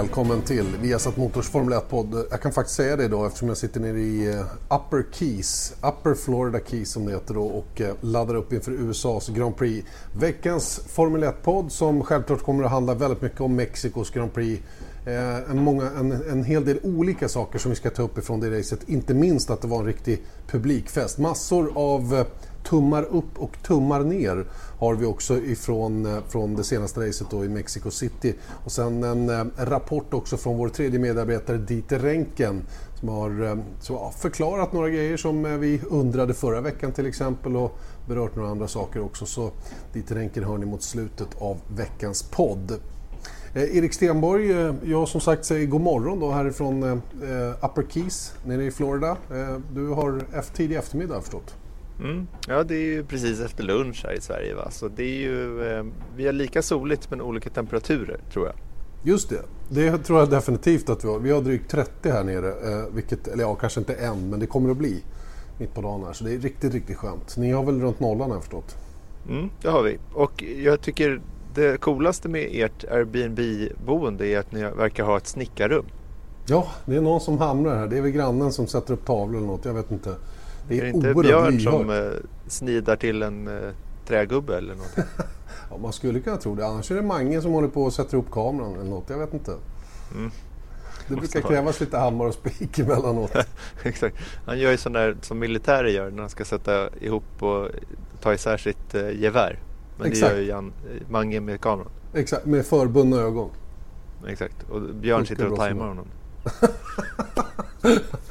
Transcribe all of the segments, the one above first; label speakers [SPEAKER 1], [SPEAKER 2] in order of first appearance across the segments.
[SPEAKER 1] Välkommen till Viasat Motors Formel 1-podd. Jag kan faktiskt säga det idag eftersom jag sitter nere i eh, Upper Keys, Upper Florida Keys som det heter då och eh, laddar upp inför USAs Grand Prix. Veckans Formel 1-podd som självklart kommer att handla väldigt mycket om Mexikos Grand Prix. Eh, en, många, en, en hel del olika saker som vi ska ta upp ifrån det racet. Inte minst att det var en riktig publikfest. Massor av eh, tummar upp och tummar ner har vi också ifrån eh, från det senaste racet då i Mexico City. Och sen en eh, rapport också från vår tredje medarbetare Dieter Renken som har eh, så, ja, förklarat några grejer som vi undrade förra veckan till exempel och berört några andra saker också. Så Dieter Renken hör ni mot slutet av veckans podd. Eh, Erik Stenborg, eh, jag som sagt säger god morgon då härifrån eh, Upper Keys nere i Florida. Eh, du har tidig eftermiddag förstått.
[SPEAKER 2] Mm. Ja, det är ju precis efter lunch här i Sverige. Va? Så det är ju, eh, vi har lika soligt men olika temperaturer tror jag.
[SPEAKER 1] Just det, det tror jag definitivt att vi har. Vi har drygt 30 här nere, eh, vilket, eller ja, kanske inte än, men det kommer att bli mitt på dagen här. Så det är riktigt, riktigt skönt. Ni har väl runt nollan har jag förstått?
[SPEAKER 2] Mm, det har vi. Och jag tycker det coolaste med ert Airbnb-boende är att ni verkar ha ett snickarrum.
[SPEAKER 1] Ja, det är någon som hamrar här. Det är väl grannen som sätter upp tavlor eller något, jag vet inte. Det
[SPEAKER 2] Är
[SPEAKER 1] är,
[SPEAKER 2] inte Björn
[SPEAKER 1] lyhört.
[SPEAKER 2] som eh, snidar till en eh, trägubbe eller något?
[SPEAKER 1] Ja, man skulle kunna tro det. Annars är det Mange som håller på och sätter upp kameran eller något. Jag vet inte.
[SPEAKER 2] Mm.
[SPEAKER 1] Det brukar krävas lite hammare och spik emellanåt.
[SPEAKER 2] Exakt. Han gör ju sån där som militärer gör när han ska sätta ihop och ta isär sitt eh, gevär. Men
[SPEAKER 1] Exakt.
[SPEAKER 2] det gör ju Jan, eh, Mange med kameran.
[SPEAKER 1] Exakt, med förbundna ögon.
[SPEAKER 2] Exakt. Och Björn sitter och tajmar honom.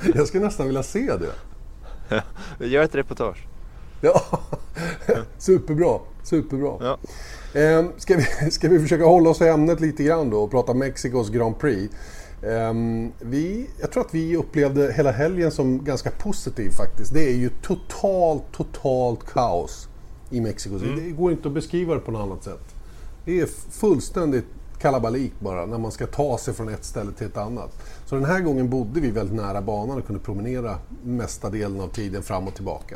[SPEAKER 1] Jag skulle nästan vilja se det.
[SPEAKER 2] Gör ett reportage.
[SPEAKER 1] Ja, superbra. Superbra.
[SPEAKER 2] Ja.
[SPEAKER 1] Ehm, ska, vi, ska vi försöka hålla oss i ämnet lite grann då och prata Mexikos Grand Prix. Ehm, vi, jag tror att vi upplevde hela helgen som ganska positiv faktiskt. Det är ju totalt, totalt kaos i Mexiko. Det går inte att beskriva det på något annat sätt. Det är fullständigt kalabalik bara när man ska ta sig från ett ställe till ett annat. Så den här gången bodde vi väldigt nära banan och kunde promenera mesta delen av tiden fram och tillbaka.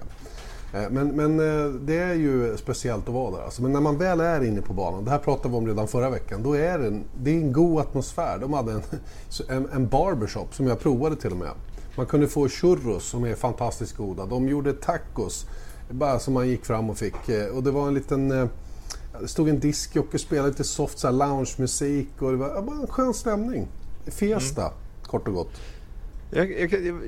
[SPEAKER 1] Eh, men, men eh, det är ju speciellt att vara där. Alltså, men när man väl är inne på banan, det här pratade vi om redan förra veckan, då är det en, det är en god atmosfär. De hade en, en, en barbershop som jag provade till och med. Man kunde få churros som är fantastiskt goda. De gjorde tacos, bara som man gick fram och fick. Eh, och det var en liten... Det stod en diskjockey och spelade lite soft så här loungemusik och det var bara en skön stämning. Fiesta, kort och gott.
[SPEAKER 2] Jag, jag, jag,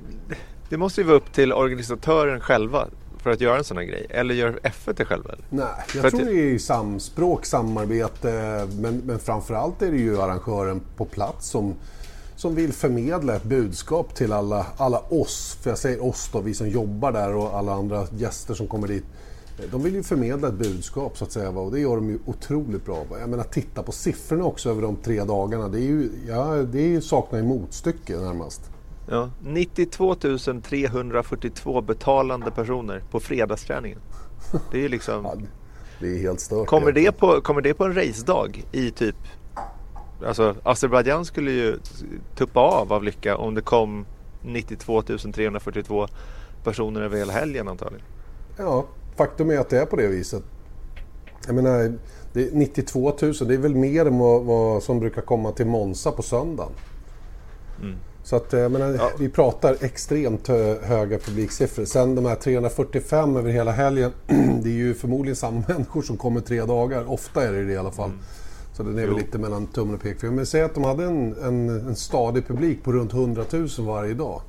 [SPEAKER 2] det måste ju vara upp till organisatören själva för att göra en sån här grej. Eller gör F1 det själva? Eller?
[SPEAKER 1] Nej, jag
[SPEAKER 2] För att
[SPEAKER 1] tror
[SPEAKER 2] det-
[SPEAKER 1] det är samspråk, samarbete, men, men framförallt är det ju arrangören på plats som, som vill förmedla ett budskap till alla, alla oss, för jag säger oss då, vi som jobbar där och alla andra gäster som kommer dit. De vill ju förmedla ett budskap så att säga och det gör de ju otroligt bra. Jag menar titta på siffrorna också över de tre dagarna. Det, är ju, ja, det saknar ju motstycke närmast.
[SPEAKER 2] Ja. 92 342 betalande personer på fredagsträningen. Det är ju liksom...
[SPEAKER 1] Ja, det är helt stört.
[SPEAKER 2] Kommer det, på, kommer det på en racedag i typ... Alltså Azerbajdzjan skulle ju tuppa av av lycka om det kom 92 342 personer över hela helgen antagligen.
[SPEAKER 1] Ja, faktum är att det är på det viset. Jag menar, det är 92 000, det är väl mer än vad, vad som brukar komma till Monza på söndagen. Så att, jag menar,
[SPEAKER 2] Ja.
[SPEAKER 1] vi pratar extremt hö- höga publiksiffror. Sen de här 345 över hela helgen, det är ju förmodligen samma människor som kommer tre dagar. Ofta är det det i alla fall. Så den är väl
[SPEAKER 2] Jo.
[SPEAKER 1] lite mellan tummen och pekfingret. Men säg att de hade en, en, en stadig publik på runt 100 000 varje dag.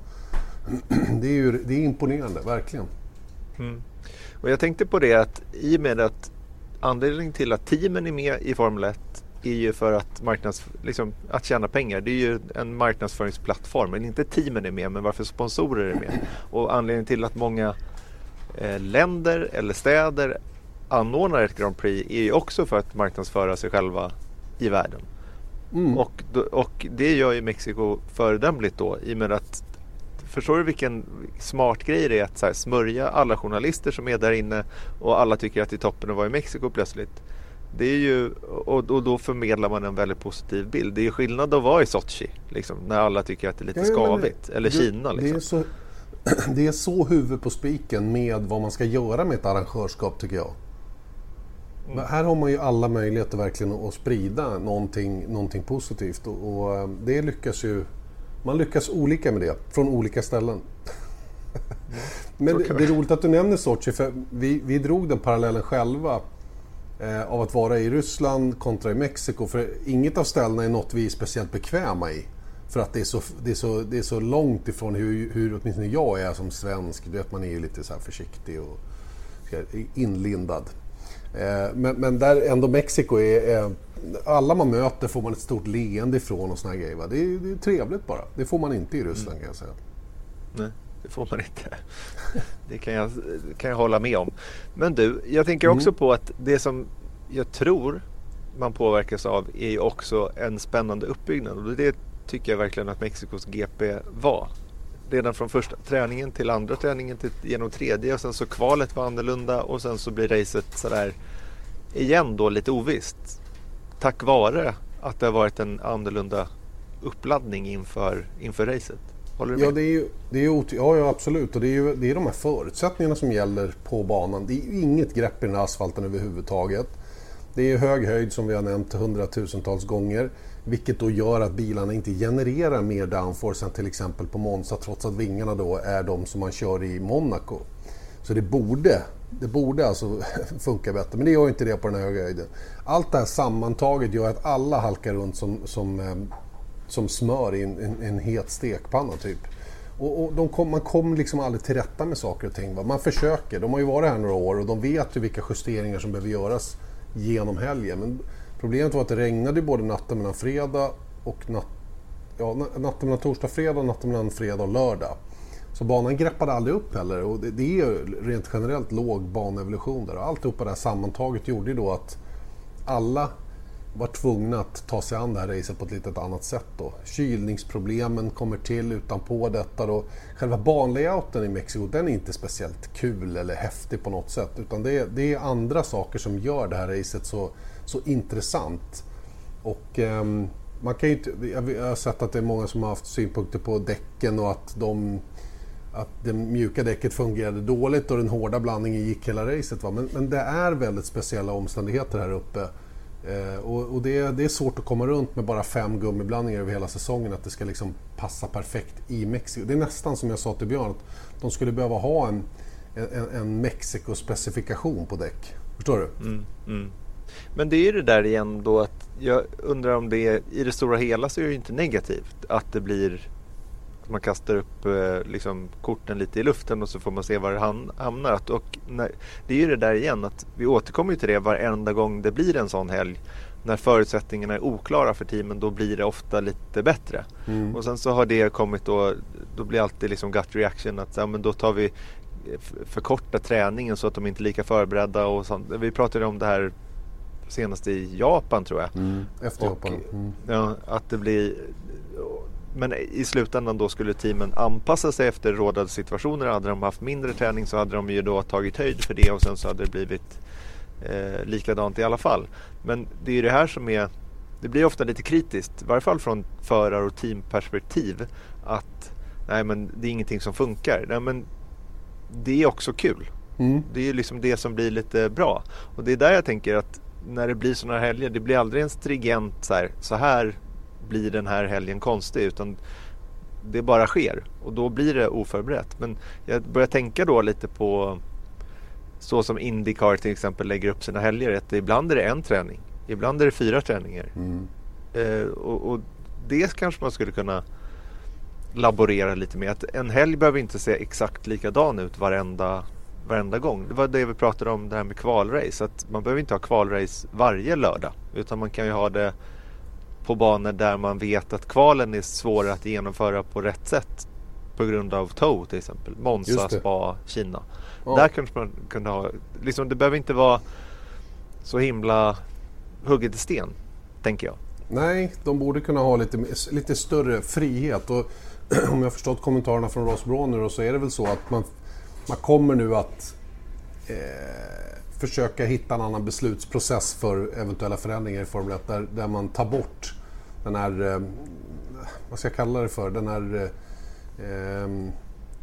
[SPEAKER 1] Det är ju det är imponerande, verkligen.
[SPEAKER 2] Och jag tänkte på det att i och med att anledningen till att teamen är med i Formel 1 är ju för att, marknads, liksom, att tjäna pengar. Det är ju en marknadsföringsplattform. Men inte teamen är med, men varför sponsorer är med. Och anledningen till att många eh, länder eller städer anordnar ett Grand Prix är ju också för att marknadsföra sig själva i världen. Mm. Och, och det gör ju Mexiko föredömligt då i och med att Förstår du vilken smart grej det är att så här, smörja alla journalister som är där inne och alla tycker att det är toppen att vara i Mexiko plötsligt. Det är ju, och, och då förmedlar man en väldigt positiv bild. Det är ju skillnad att vara i Sochi liksom, när alla tycker att det är lite ja, skavigt. Eller det, Kina. Liksom.
[SPEAKER 1] Det, är liksom. så, det är så huvud på spiken med vad man ska göra med ett arrangörskap tycker jag. Mm. Här har man ju alla möjligheter verkligen att sprida någonting, någonting positivt och, och eh, det lyckas ju man lyckas olika med det, från olika ställen. Mm. Men det, det, är roligt att du nämner Sochi, för vi, vi drog den parallellen själva eh, av att vara i Ryssland kontra i Mexiko. För inget av ställena är något vi är speciellt bekväma i. För att det är så, det är så, det är så långt ifrån hur, hur åtminstone jag är som svensk. Du vet, man är ju lite så försiktig och inlindad. Eh, men, men, där ändå Mexiko är, är, Alla man möter får man ett stort leende ifrån och såna här grejer. Det är, det är trevligt bara. Det får man inte i Ryssland mm. kan jag säga.
[SPEAKER 2] Nej, det får man inte. Det kan jag, kan jag hålla med om. Men du, jag tänker också mm. på att det som jag tror man påverkas av är ju också en spännande uppbyggnad. Och det tycker jag verkligen att Mexikos GP var redan från första träningen till andra träningen till, genom tredje och sen så kvalet var annorlunda och sen så blir racet sådär igen då lite ovisst. Tack vare att det har varit en annorlunda uppladdning inför, inför racet. Håller du
[SPEAKER 1] med? Ja, det är ju, det är ju, ja, ja, absolut. Och det är ju det är de här förutsättningarna som gäller på banan. Det är ju inget grepp i den här asfalten överhuvudtaget. Det är hög höjd som vi har nämnt hundratusentals gånger. Vilket då gör att bilarna inte genererar mer downforce än till exempel på Monza trots att vingarna då är de som man kör i Monaco. Så det borde, det borde alltså funka bättre, men det gör inte det på den här höga höjden. Allt det här sammantaget gör att alla halkar runt som, som, eh, som smör i en, en, en het stekpanna typ. Och, och de kom, man kommer liksom aldrig till rätta med saker och ting. Va? Man försöker, de har ju varit här några år och de vet ju vilka justeringar som behöver göras genom helgen. Men Problemet var att det regnade både natten mellan fredag och natt, ja, natten mellan torsdag och fredag och natten mellan fredag och lördag. Så banan greppade aldrig upp heller och det, det är ju rent generellt låg banevolution där. Och alltihopa det här sammantaget gjorde ju då att alla var tvungna att ta sig an det här racet på ett lite annat sätt. Då. Kylningsproblemen kommer till utanpå detta. Då. Själva banlayouten i Mexiko den är inte speciellt kul eller häftig på något sätt. Utan det är, det är andra saker som gör det här racet så så intressant. Och eh, man kan inte, jag har sett att det är många som har haft synpunkter på däcken och att, de, att det mjuka däcket fungerade dåligt och den hårda blandningen gick hela racet. Va? Men, men det är väldigt speciella omständigheter här uppe. Eh, och, och det, det, är svårt att komma runt med bara fem gummiblandningar över hela säsongen, att det ska liksom passa perfekt i Mexiko. Det är nästan som jag sa till Björn, att de skulle behöva ha en, en, en Mexiko-specifikation på däck. Förstår du? Mm, mm.
[SPEAKER 2] Men det är ju det där igen då att jag undrar om det i det stora hela så är det inte negativt att det blir att man kastar upp eh, liksom, korten lite i luften och så får man se var det hamnar. Och när, det är ju det där igen att vi återkommer till det varenda gång det blir en sån helg. När förutsättningarna är oklara för teamen då blir det ofta lite bättre. Mm. Och sen så har det kommit då, då blir alltid liksom gut reaction att ja, men då tar vi förkorta träningen så att de inte är lika förberedda. Och sånt. Vi pratade om det här senast i Japan tror jag. Mm,
[SPEAKER 1] efter Japan.
[SPEAKER 2] Mm. Ja, att det blir men i slutändan då skulle teamen anpassa sig efter rådande situationer. Hade de haft mindre träning så hade de ju då tagit höjd för det och sen så hade det blivit eh, likadant i alla fall. Men det är ju det här som är det blir ofta lite kritiskt, i varje fall från förar och teamperspektiv att nej men det är ingenting som funkar. Nej, men det är också kul. Mm. Det är ju liksom det som blir lite bra. Och det är där jag tänker att när det blir sådana här helger, det blir aldrig en stringent så här, så här blir den här helgen konstig utan det bara sker och då blir det oförberett. Men jag börjar tänka då lite på så som Indycar till exempel lägger upp sina helger. Att ibland är det en träning, ibland är det fyra träningar. Mm. Eh, och, och, det kanske man skulle kunna laborera lite med. Att en helg behöver inte se exakt likadan ut varenda varenda gång. Det var det vi pratade om det här med kvalrace. Att man behöver inte ha kvalrace varje lördag. Utan man kan ju ha det på banor där man vet att kvalen är svårare att genomföra på rätt sätt. På grund av TOW till exempel. Monza, Spa, Kina. Ja. Där kanske man kunde ha, liksom, det behöver inte vara så himla hugget i sten. Tänker jag.
[SPEAKER 1] Nej, de borde kunna ha lite, lite större frihet. Och om jag förstått kommentarerna från Ross Bronner så är det väl så att man, man kommer nu att eh, försöka hitta en annan beslutsprocess för eventuella förändringar i Formel 1 där, där man tar bort den här, eh, vad ska jag kalla det för, den här eh,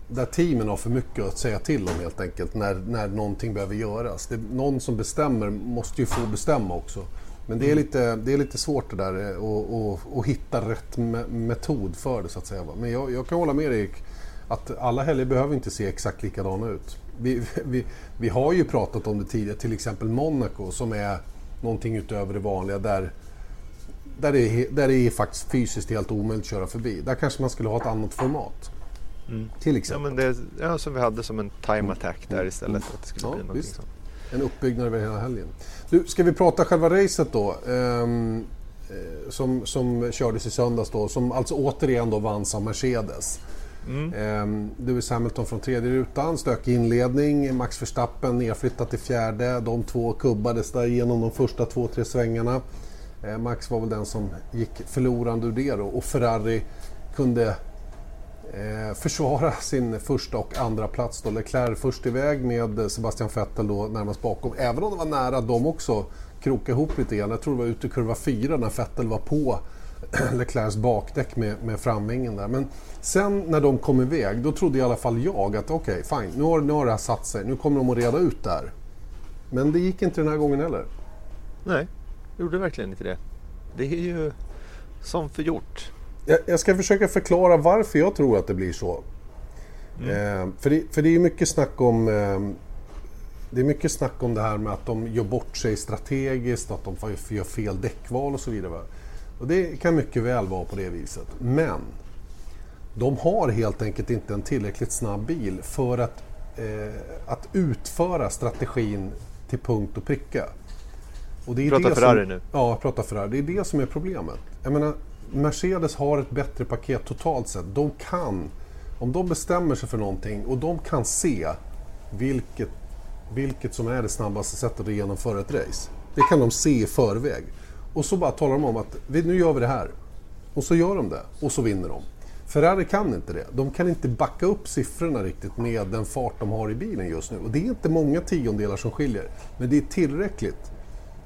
[SPEAKER 1] där teamen har för mycket att säga till om helt enkelt när, när någonting behöver göras. Det, någon som bestämmer måste ju få bestämma också. Men det är mm. lite, det är lite svårt det där eh, att hitta rätt me metod för det så att säga. Men jag, jag kan hålla med Erik att alla helger behöver inte se exakt likadana ut. Vi, vi, vi har ju pratat om det tidigare, till exempel Monaco som är någonting utöver det vanliga där, där, det är, där det är faktiskt fysiskt helt omöjligt att köra förbi. Där kanske man skulle ha ett annat format. Mm. Till exempel.
[SPEAKER 2] Ja, men det, ja, som vi hade som en time attack där istället. Att det skulle ja, bli någonting sånt.
[SPEAKER 1] En uppbyggnad över hela helgen. Du, ska vi prata själva racet då? Ehm, eh, som, som kördes i söndags då, som alltså återigen då vanns av Mercedes. Mm. Ehm, Lewis Hamilton från tredje rutan, stökig inledning. Max Verstappen nedflyttat till fjärde. De två kubbades där genom de första två, tre svängarna. Ehm, Max var väl den som gick förlorande ur det då och Ferrari kunde eh, försvara sin första och andra plats. Då. Leclerc först iväg med Sebastian Vettel då närmast bakom. Även om det var nära de också kroka ihop lite grann. Jag tror det var ute i kurva 4 när Vettel var på Leclercs bakdäck med, med framvingen där. Men sen när de kom iväg då trodde i alla fall jag att okej, okay, fine, nu har, nu har det här satt sig. Nu kommer de att reda ut där. Men det gick inte den här gången heller.
[SPEAKER 2] Nej, det gjorde verkligen inte det. Det är ju som förgjort.
[SPEAKER 1] Jag, jag ska försöka förklara varför jag tror att det blir så. Mm. Eh, för, det, för det är mycket snack om eh, det är mycket snack om det här med att de gör bort sig strategiskt, att de gör fel däckval och så vidare. Och det kan mycket väl vara på det viset. Men de har helt enkelt inte en tillräckligt snabb bil för att, eh, att utföra strategin till punkt och pricka.
[SPEAKER 2] Och det är pratar det Ferrari
[SPEAKER 1] som,
[SPEAKER 2] nu?
[SPEAKER 1] Ja, pratar Ferrari. Det är det som är problemet. Jag menar, Mercedes har ett bättre paket totalt sett. De kan, om de bestämmer sig för någonting och de kan se vilket, vilket som är det snabbaste sättet att genomföra ett race. Det kan de se i förväg. Och så bara talar de om att nu gör vi det här. Och så gör de det och så vinner de. Ferrari kan inte det. De kan inte backa upp siffrorna riktigt med den fart de har i bilen just nu. Och det är inte många tiondelar som skiljer. Men det är tillräckligt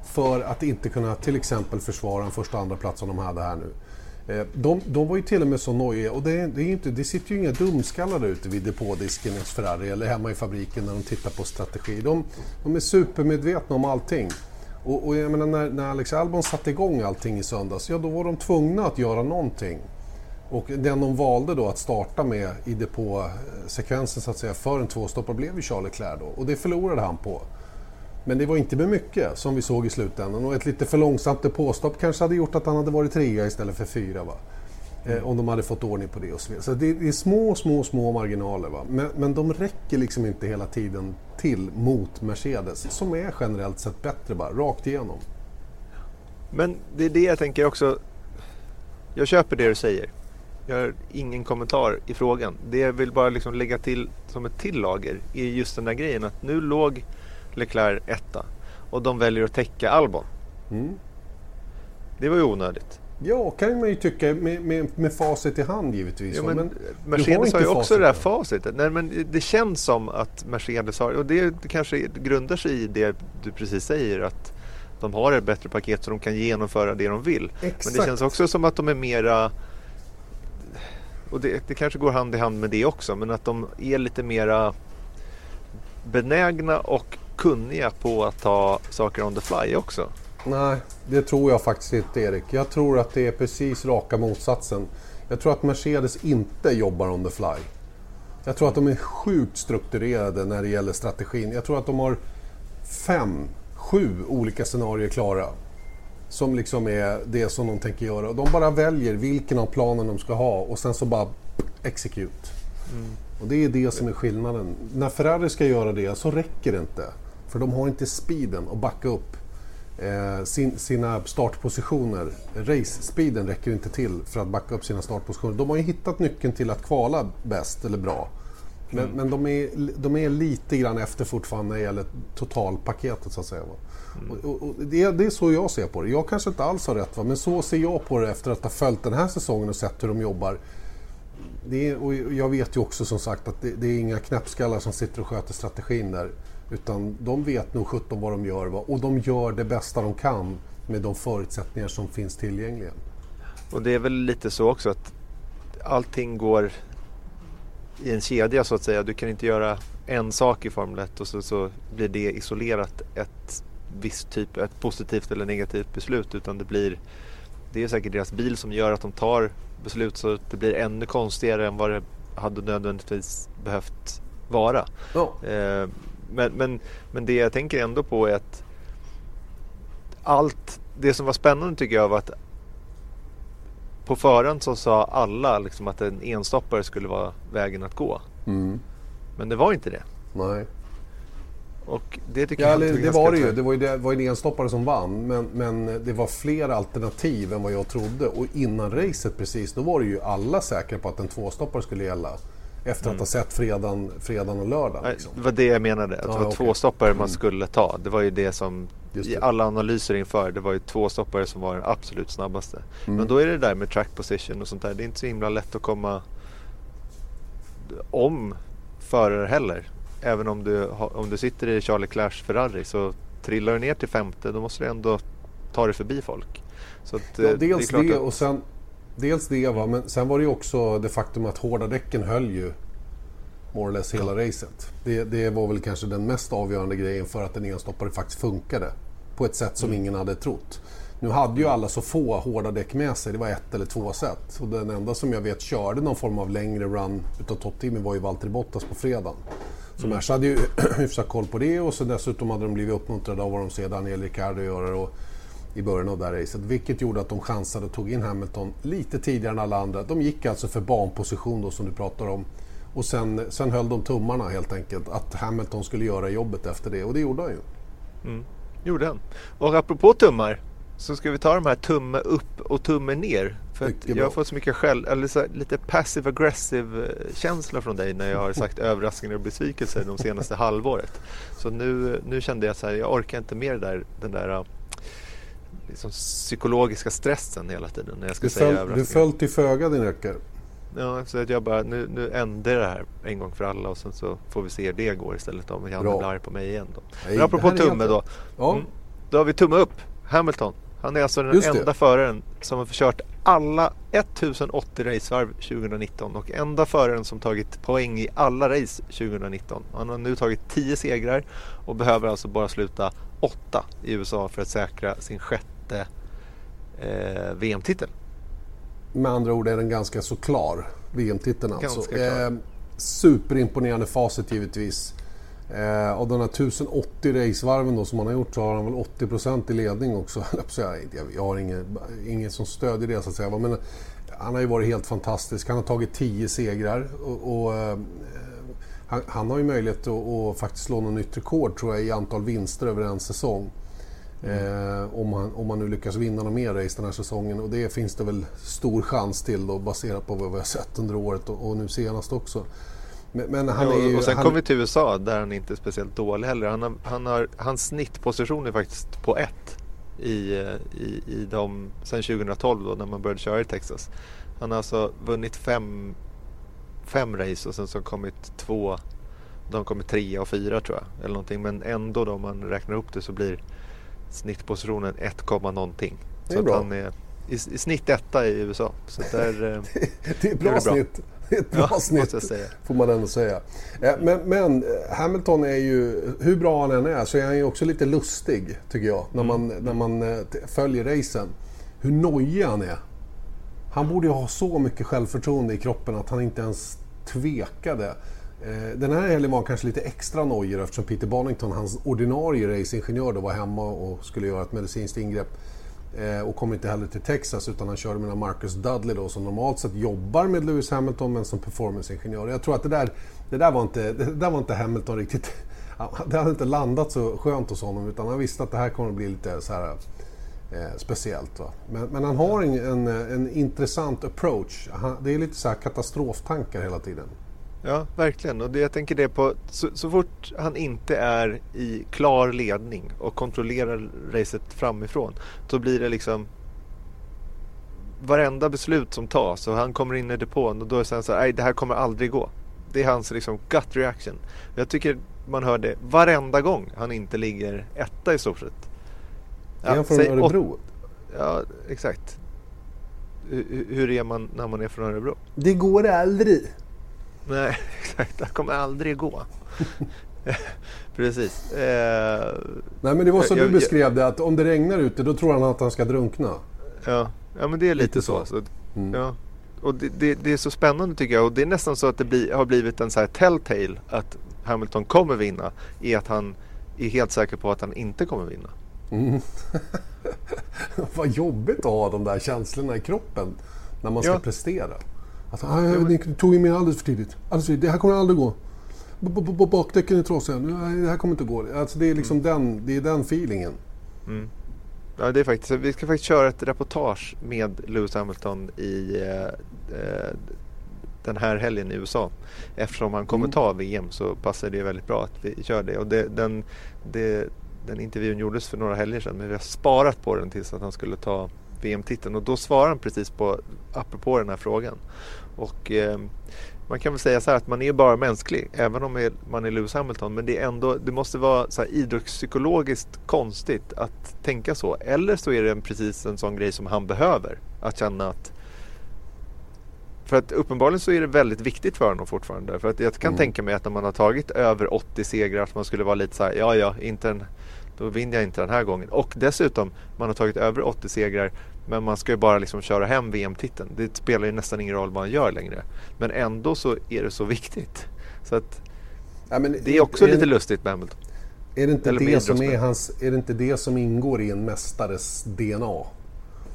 [SPEAKER 1] för att inte kunna till exempel försvara en första och andra plats som de hade här nu. Eh, de, de, var ju till och med så nojiga och det, det, är inte, det sitter ju inga dumskallar där ute vid depådisken hos Ferrari eller hemma i fabriken när de tittar på strategi. De, de är supermedvetna om allting. Och, och jag menar, när, när Alex Albon satte igång allting i söndags, ja då var de tvungna att göra någonting. Och den de valde då att starta med i depåsekvensen så att säga för en tvåstoppare blev ju Charles Leclerc då och det förlorade han på. Men det var inte med mycket som vi såg i slutändan och ett lite för långsamt depåstopp kanske hade gjort att han hade varit trea istället för fyra. Va? Mm. Eh, om de hade fått ordning på det och så vidare. Så det, är små, små, små marginaler. Va? Men, men de räcker liksom inte hela tiden till mot Mercedes som är generellt sett bättre bara, rakt igenom.
[SPEAKER 2] Men det är det jag tänker också. Jag köper det du säger. Jag har ingen kommentar i frågan. Det jag vill bara liksom lägga till som ett till lager är just den där grejen att nu låg Leclerc etta och de väljer att täcka Albon. Mm. Det var ju onödigt.
[SPEAKER 1] Ja, kan man ju tycka med, med, med facit i hand givetvis.
[SPEAKER 2] Ja, men, men Mercedes har ju också facit. det där facitet. Nej, men det känns som att Mercedes har, och det kanske grundar sig i det du precis säger, att de har ett bättre paket så de kan genomföra det de vill. Exakt. Men det känns också som att de är mera och det, det kanske går hand i hand med det också, men att de är lite mera benägna och kunniga på att ta saker on the fly också.
[SPEAKER 1] Nej, det tror jag faktiskt inte Erik. Jag tror att det är precis raka motsatsen. Jag tror att Mercedes inte jobbar on the fly. Jag tror att de är sjukt strukturerade när det gäller strategin. Jag tror att de har fem, sju olika scenarier klara. Som liksom är det som de tänker göra. De bara väljer vilken av planen de ska ha och sen så bara execute. Mm. Och det är det som är skillnaden. När Ferrari ska göra det så räcker det inte. För de har inte speeden att backa upp eh, sin, sina startpositioner. Race-speeden räcker inte till för att backa upp sina startpositioner. De har ju hittat nyckeln till att kvala bäst eller bra. Men, mm. men de, är, de är lite grann efter fortfarande när det gäller totalpaketet så att säga. Mm. Och, och, det, det, är så jag ser på det. Jag kanske inte alls har rätt, va? men så ser jag på det efter att ha följt den här säsongen och sett hur de jobbar. Är, och jag vet ju också som sagt att det, det, är inga knäppskallar som sitter och sköter strategin där. Utan de vet nog 17 vad de gör och de gör det bästa de kan med de förutsättningar som finns tillgängliga.
[SPEAKER 2] Och det är väl lite så också att allting går i en kedja så att säga. Du kan inte göra en sak i Formel 1 och så, så blir det isolerat ett visst typ, ett positivt eller negativt beslut utan det blir det är säkert deras bil som gör att de tar beslut så att det blir ännu konstigare än vad det hade nödvändigtvis behövt vara. Oh. Eh, men, men, men det jag tänker ändå på är att allt det som var spännande tycker jag var att på förhand så sa alla liksom att en enstoppare skulle vara vägen att gå. Mm. Men det var inte det.
[SPEAKER 1] Nej.
[SPEAKER 2] Och det tycker
[SPEAKER 1] ja,
[SPEAKER 2] jag
[SPEAKER 1] det, det var det ju. Det var ju, det var ju en enstoppare som vann. Men, men det var fler alternativ än vad jag trodde. Och innan racet precis, då var det ju alla säkra på att en tvåstoppare skulle gälla. Efter mm. att ha sett fredagen, fredagen och lördagen. Liksom.
[SPEAKER 2] Det var det jag menade. Att ah, det var okay. två stoppare man mm. skulle ta. Det var ju det som i alla analyser inför. Det var ju två stoppare som var den absolut snabbaste. Mm. Men då är det där med track position och sånt där. Det är inte så himla lätt att komma om förare heller. Även om du, om du sitter i Charlie Clash Ferrari så trillar du ner till femte då måste du ändå ta dig förbi folk.
[SPEAKER 1] Så att, ja, dels det, det och sen Dels det va, men sen var det ju också det faktum att hårda däcken höll ju more or less hela ja. racet. Det, det, var väl kanske den mest avgörande grejen för att en enstoppare faktiskt funkade. På ett sätt som mm. ingen hade trott. Nu hade ju alla så få hårda däck med sig, det var ett eller två set. Och den enda som jag vet körde någon form av längre run utav toppteamen var ju Valtteri Bottas på fredagen. Så mm. Merca hade ju hyfsat koll på det och så dessutom hade de blivit uppmuntrade av vad de ser Daniel Ricciardo göra och, i början av det här racet. Vilket gjorde att de chansade och tog in Hamilton lite tidigare än alla andra. De gick alltså för banposition då som du pratar om. Och sen, sen höll de tummarna helt enkelt att Hamilton skulle göra jobbet efter det och det gjorde han ju.
[SPEAKER 2] Mm, gjorde han. Och apropå tummar så ska vi ta de här tumme upp och tumme ner. För jag har fått så mycket skäll, eller så lite passive aggressive eh, känsla från dig när jag har sagt överraskningar och besvikelser de senaste halvåret. Så nu, nu kände jag så här, jag orkar inte mer där, den där liksom psykologiska stressen hela tiden när jag ska
[SPEAKER 1] du
[SPEAKER 2] säga
[SPEAKER 1] föll, Du föll till föga din rackare.
[SPEAKER 2] Ja, så att jag bara, nu, nu ändrar det här en gång för alla och sen så får vi se hur det går istället om Janne blir arg på mig igen. Då. Nej, Men apropå tumme då. Ja. Mm, då har vi tumme upp. Hamilton. Han är alltså den Just enda det. föraren som har kört alla 1080 racevarv 2019 och enda föraren som tagit poäng i alla race 2019. Han har nu tagit 10 segrar och behöver alltså bara sluta 8 i USA för att säkra sin sjätte eh, VM-titel.
[SPEAKER 1] Med andra ord är den ganska så klar, VM-titeln alltså. Eh, superimponerande facit givetvis. Eh, av de här 1080 racevarven då som han har gjort så har han väl 80% i ledning också. Jag har ingen, ingen som stödjer det så att säga. Men han har ju varit helt fantastisk. Han har tagit 10 segrar och, och eh, han, han, har ju möjlighet att, att faktiskt slå något nytt rekord tror jag i antal vinster över en säsong. Mm. Eh, om, han, om han nu lyckas vinna några mer race den här säsongen och det finns det väl stor chans till då baserat på vad vi har sett under året och, och nu senast också.
[SPEAKER 2] Men, men han är ju, och sen han... kommer vi till USA där han inte är speciellt dålig heller. Han har, han har, hans snittposition är faktiskt på ett i, i, i de, sen 2012 då när man började köra i Texas. Han har alltså vunnit fem, fem race och sen så kommit två, de kommit trea och fyra tror jag. Eller någonting. Men ändå då om man räknar upp det så blir snittpositionen 1, någonting.
[SPEAKER 1] Det är så bra.
[SPEAKER 2] han är i, i snitt etta i USA. Så där,
[SPEAKER 1] det, det är bra, det snitt. ett bra ja, snitt får man ändå säga. Eh, men, men, Hamilton är ju, hur bra han än är, så är han ju också lite lustig tycker jag. När man, mm. när man eh, följer racen. Hur nojig han är. Han borde ju ha så mycket självförtroende i kroppen att han inte ens tvekade. Eh, den här helgen var han kanske lite extra nojig eftersom Peter Bonington, hans ordinarie racingingenjör, var hemma och skulle göra ett medicinskt ingrepp. Eh, och kom inte heller till Texas utan han körde med Marcus Dudley då som normalt sett jobbar med Lewis Hamilton men som performanceingenjör. Jag tror att det där, det där, var, inte, det där var inte Hamilton riktigt... Det hade inte landat så skönt hos honom utan han visste att det här kommer att bli lite så här, eh, speciellt. Men, men, han har en, en, en intressant approach. Han, det är lite så katastroftankar hela tiden.
[SPEAKER 2] Ja, verkligen. Och det, jag tänker det på så, så, fort han inte är i klar ledning och kontrollerar racet framifrån. Då blir det liksom varenda beslut som tas och han kommer in i depån och då är det så här, nej det här kommer aldrig gå. Det är hans liksom gut reaction. Jag tycker man hör det varenda gång han inte ligger etta i stort sett.
[SPEAKER 1] Ja, är han från Örebro?
[SPEAKER 2] Ja, exakt. Hur, hur är man när man är från Örebro?
[SPEAKER 1] Det går aldrig.
[SPEAKER 2] Nej, exakt. Det kommer aldrig gå. Precis. Eh,
[SPEAKER 1] Nej, men det var så jag, du beskrev det, att om det regnar ute då tror han att han ska drunkna.
[SPEAKER 2] Ja, ja men det är lite, lite så. så. Mm. Ja. Och det, det, det, är så spännande tycker jag och det är nästan så att det bli, har blivit en så här telltale att Hamilton kommer vinna är att han är helt säker på att han inte kommer vinna. Mm.
[SPEAKER 1] Vad jobbigt att ha de där känslorna i kroppen när man ska ja. prestera. Att, ah, ni tog in mig alldeles för tidigt. Alldeles för tidigt. Det här kommer aldrig gå. Bakdäcken är trasiga. Det här kommer inte gå. Alltså det är liksom mm. den, det är den feelingen. Mm.
[SPEAKER 2] Ja, det är faktiskt, vi ska faktiskt köra ett reportage med Lewis Hamilton i eh, eh den här helgen i USA. Eftersom han kommer mm. ta VM så passar det väldigt bra att vi kör det. Och det, den, det, den intervjun gjordes för några helger sedan men vi har sparat på den tills att han skulle ta VM-titeln och då svarar han precis på, apropå den här frågan. Och eh, man kan väl säga så här att man är bara mänsklig även om man är Lewis Hamilton men det, är ändå, det måste vara så här idrottspsykologiskt konstigt att tänka så. Eller så är det precis en sån grej som han behöver. Att känna att för att uppenbarligen så är det väldigt viktigt för honom fortfarande. För att jag kan mm. tänka mig att när man har tagit över 80 segrar att man skulle vara lite så här, ja ja, inte en, då vinner jag inte den här gången. Och dessutom, man har tagit över 80 segrar men man ska ju bara liksom köra hem VM-titeln. Det spelar ju nästan ingen roll vad man gör längre. Men ändå så är det så viktigt. Så att ja, det är också är lite det, lustigt med Hamilton.
[SPEAKER 1] Är det, inte det som är hans, är det inte det som ingår i en mästares DNA?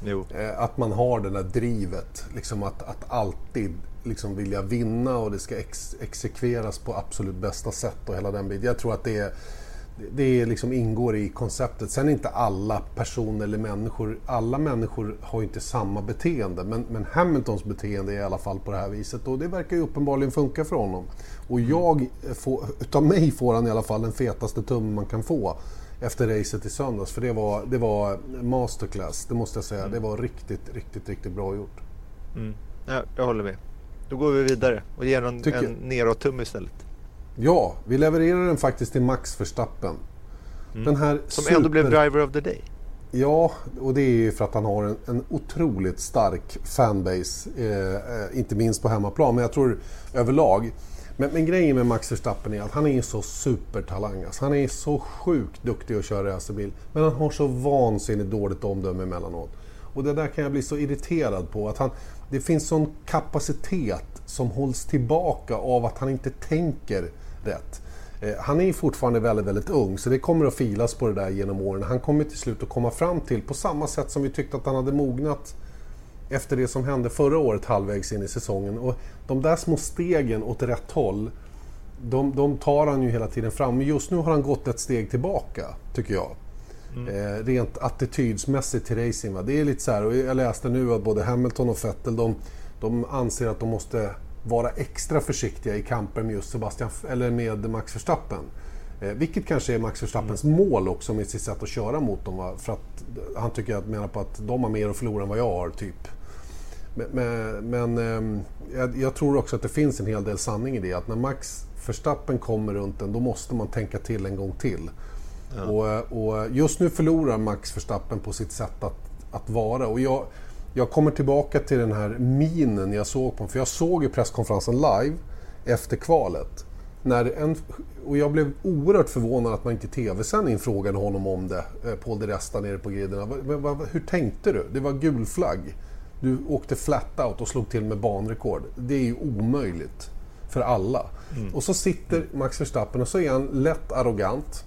[SPEAKER 2] Jo.
[SPEAKER 1] Eh, att man har det där drivet, liksom att, att alltid liksom vilja vinna och det ska ex exekveras på absolut bästa sätt och hela den biten. Jag tror att det är det liksom ingår i konceptet. Sen är inte alla personer eller människor, alla människor har inte samma beteende. Men, men Hamiltons beteende är i alla fall på det här viset och det verkar ju uppenbarligen funka för honom. Och mm. jag, får, utav mig får han i alla fall den fetaste tummen man kan få efter racet i söndags. För det var, det var masterclass, det måste jag säga. Mm. Det var riktigt, riktigt, riktigt bra gjort.
[SPEAKER 2] Mm. Ja, jag håller med. Då går vi vidare och ger en, en neråt-tumme istället.
[SPEAKER 1] Ja, vi levererar den faktiskt till Max Verstappen.
[SPEAKER 2] Mm. Den här Som super... ändå blev driver of the day.
[SPEAKER 1] Ja, och det är ju för att han har en, en otroligt stark fanbase. Eh, eh, inte minst på hemmaplan, men jag tror överlag. Men, men, grejen med Max Verstappen är att han är så supertalang. Alltså, han är så sjukt duktig att köra racerbil. Men han har så vansinnigt dåligt omdöme emellanåt. Och det där kan jag bli så irriterad på. Att han, det finns sån kapacitet som hålls tillbaka av att han inte tänker rätt. Eh, han är fortfarande väldigt, väldigt ung så det kommer att filas på det där genom åren. Han kommer till slut att komma fram till, på samma sätt som vi tyckte att han hade mognat efter det som hände förra året halvvägs in i säsongen. Och de där små stegen åt rätt håll, de, de tar han ju hela tiden fram. Men just nu har han gått ett steg tillbaka, tycker jag. Mm. Eh, rent attitydsmässigt till racing. Va? Det är lite så här, och jag läste nu att både Hamilton och Vettel, de, de anser att de måste vara extra försiktiga i kamper med just Sebastian, eller med Max Verstappen. Eh, vilket kanske är Max Verstappens mm. mål också med sitt sätt att köra mot dem. Va? För att han tycker att, menar på att de har mer att förlora än vad jag har, typ. Men, men, men eh, jag, jag, tror också att det finns en hel del sanning i det. Att när Max Verstappen kommer runt en, då måste man tänka till en gång till. Ja. Och, och, just nu förlorar Max Verstappen på sitt sätt att, att vara. Och jag, jag kommer tillbaka till den här minen jag såg på För jag såg ju presskonferensen live efter kvalet. När en, och jag blev oerhört förvånad att man inte i tv-sändning frågade honom om det, eh, Paul de Resta nere på griderna. Hur tänkte du? Det var gul flagg. Du åkte flat out och slog till med banrekord. Det är ju omöjligt för alla. Mm. Och så sitter Max Verstappen och så är han lätt arrogant.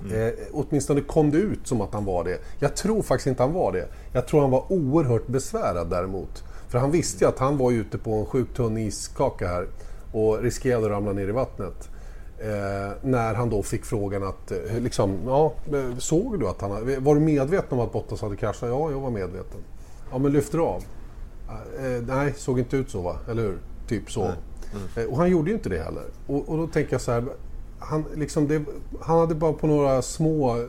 [SPEAKER 1] Mm. Eh, åtminstone kom det ut som att han var det. Jag tror faktiskt inte han var det. Jag tror han var oerhört besvärad däremot. För han visste ju att han var ute på en sjukt tunn iskaka här och riskerade att ramla ner i vattnet. Eh, när han då fick frågan att, eh, liksom, ja, eh, såg du att han Var du medveten om att Bottas hade kraschat? Ja, jag var medveten. Ja, men lyfter du av? Eh, nej, såg inte ut så va? Eller hur? Typ så. Mm. Och han gjorde ju inte det heller. Och, och då tänker jag så här, han, liksom det, han hade bara på några små eh,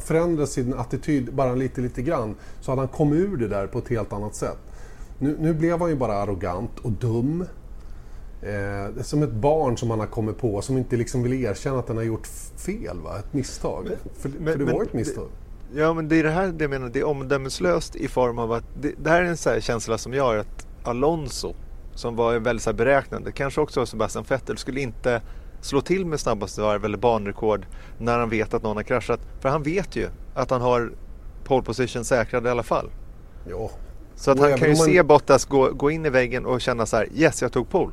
[SPEAKER 1] förändrat sin attityd bara lite, lite grann så hade han kommit ur det där på ett helt annat sätt. Nu, nu blev han ju bara arrogant och dum. Eh, det är som ett barn som han har kommit på som inte liksom vill erkänna att han har gjort fel, va? ett misstag. Men, för, men, för, det var ett misstag.
[SPEAKER 2] Det, ja, men det är det här det jag menar, det är omdömeslöst i form av att det, det här är en sån känsla som gör att Alonso som var väldigt så beräknande, kanske också Sebastian Vettel, skulle inte slå till med snabbaste varv eller banrekord när han vet att någon har kraschat. För han vet ju att han har pole position säkrad i alla fall.
[SPEAKER 1] Ja.
[SPEAKER 2] Så att han kan ju man... se Bottas gå, gå in i väggen och känna så här, yes jag tog pole.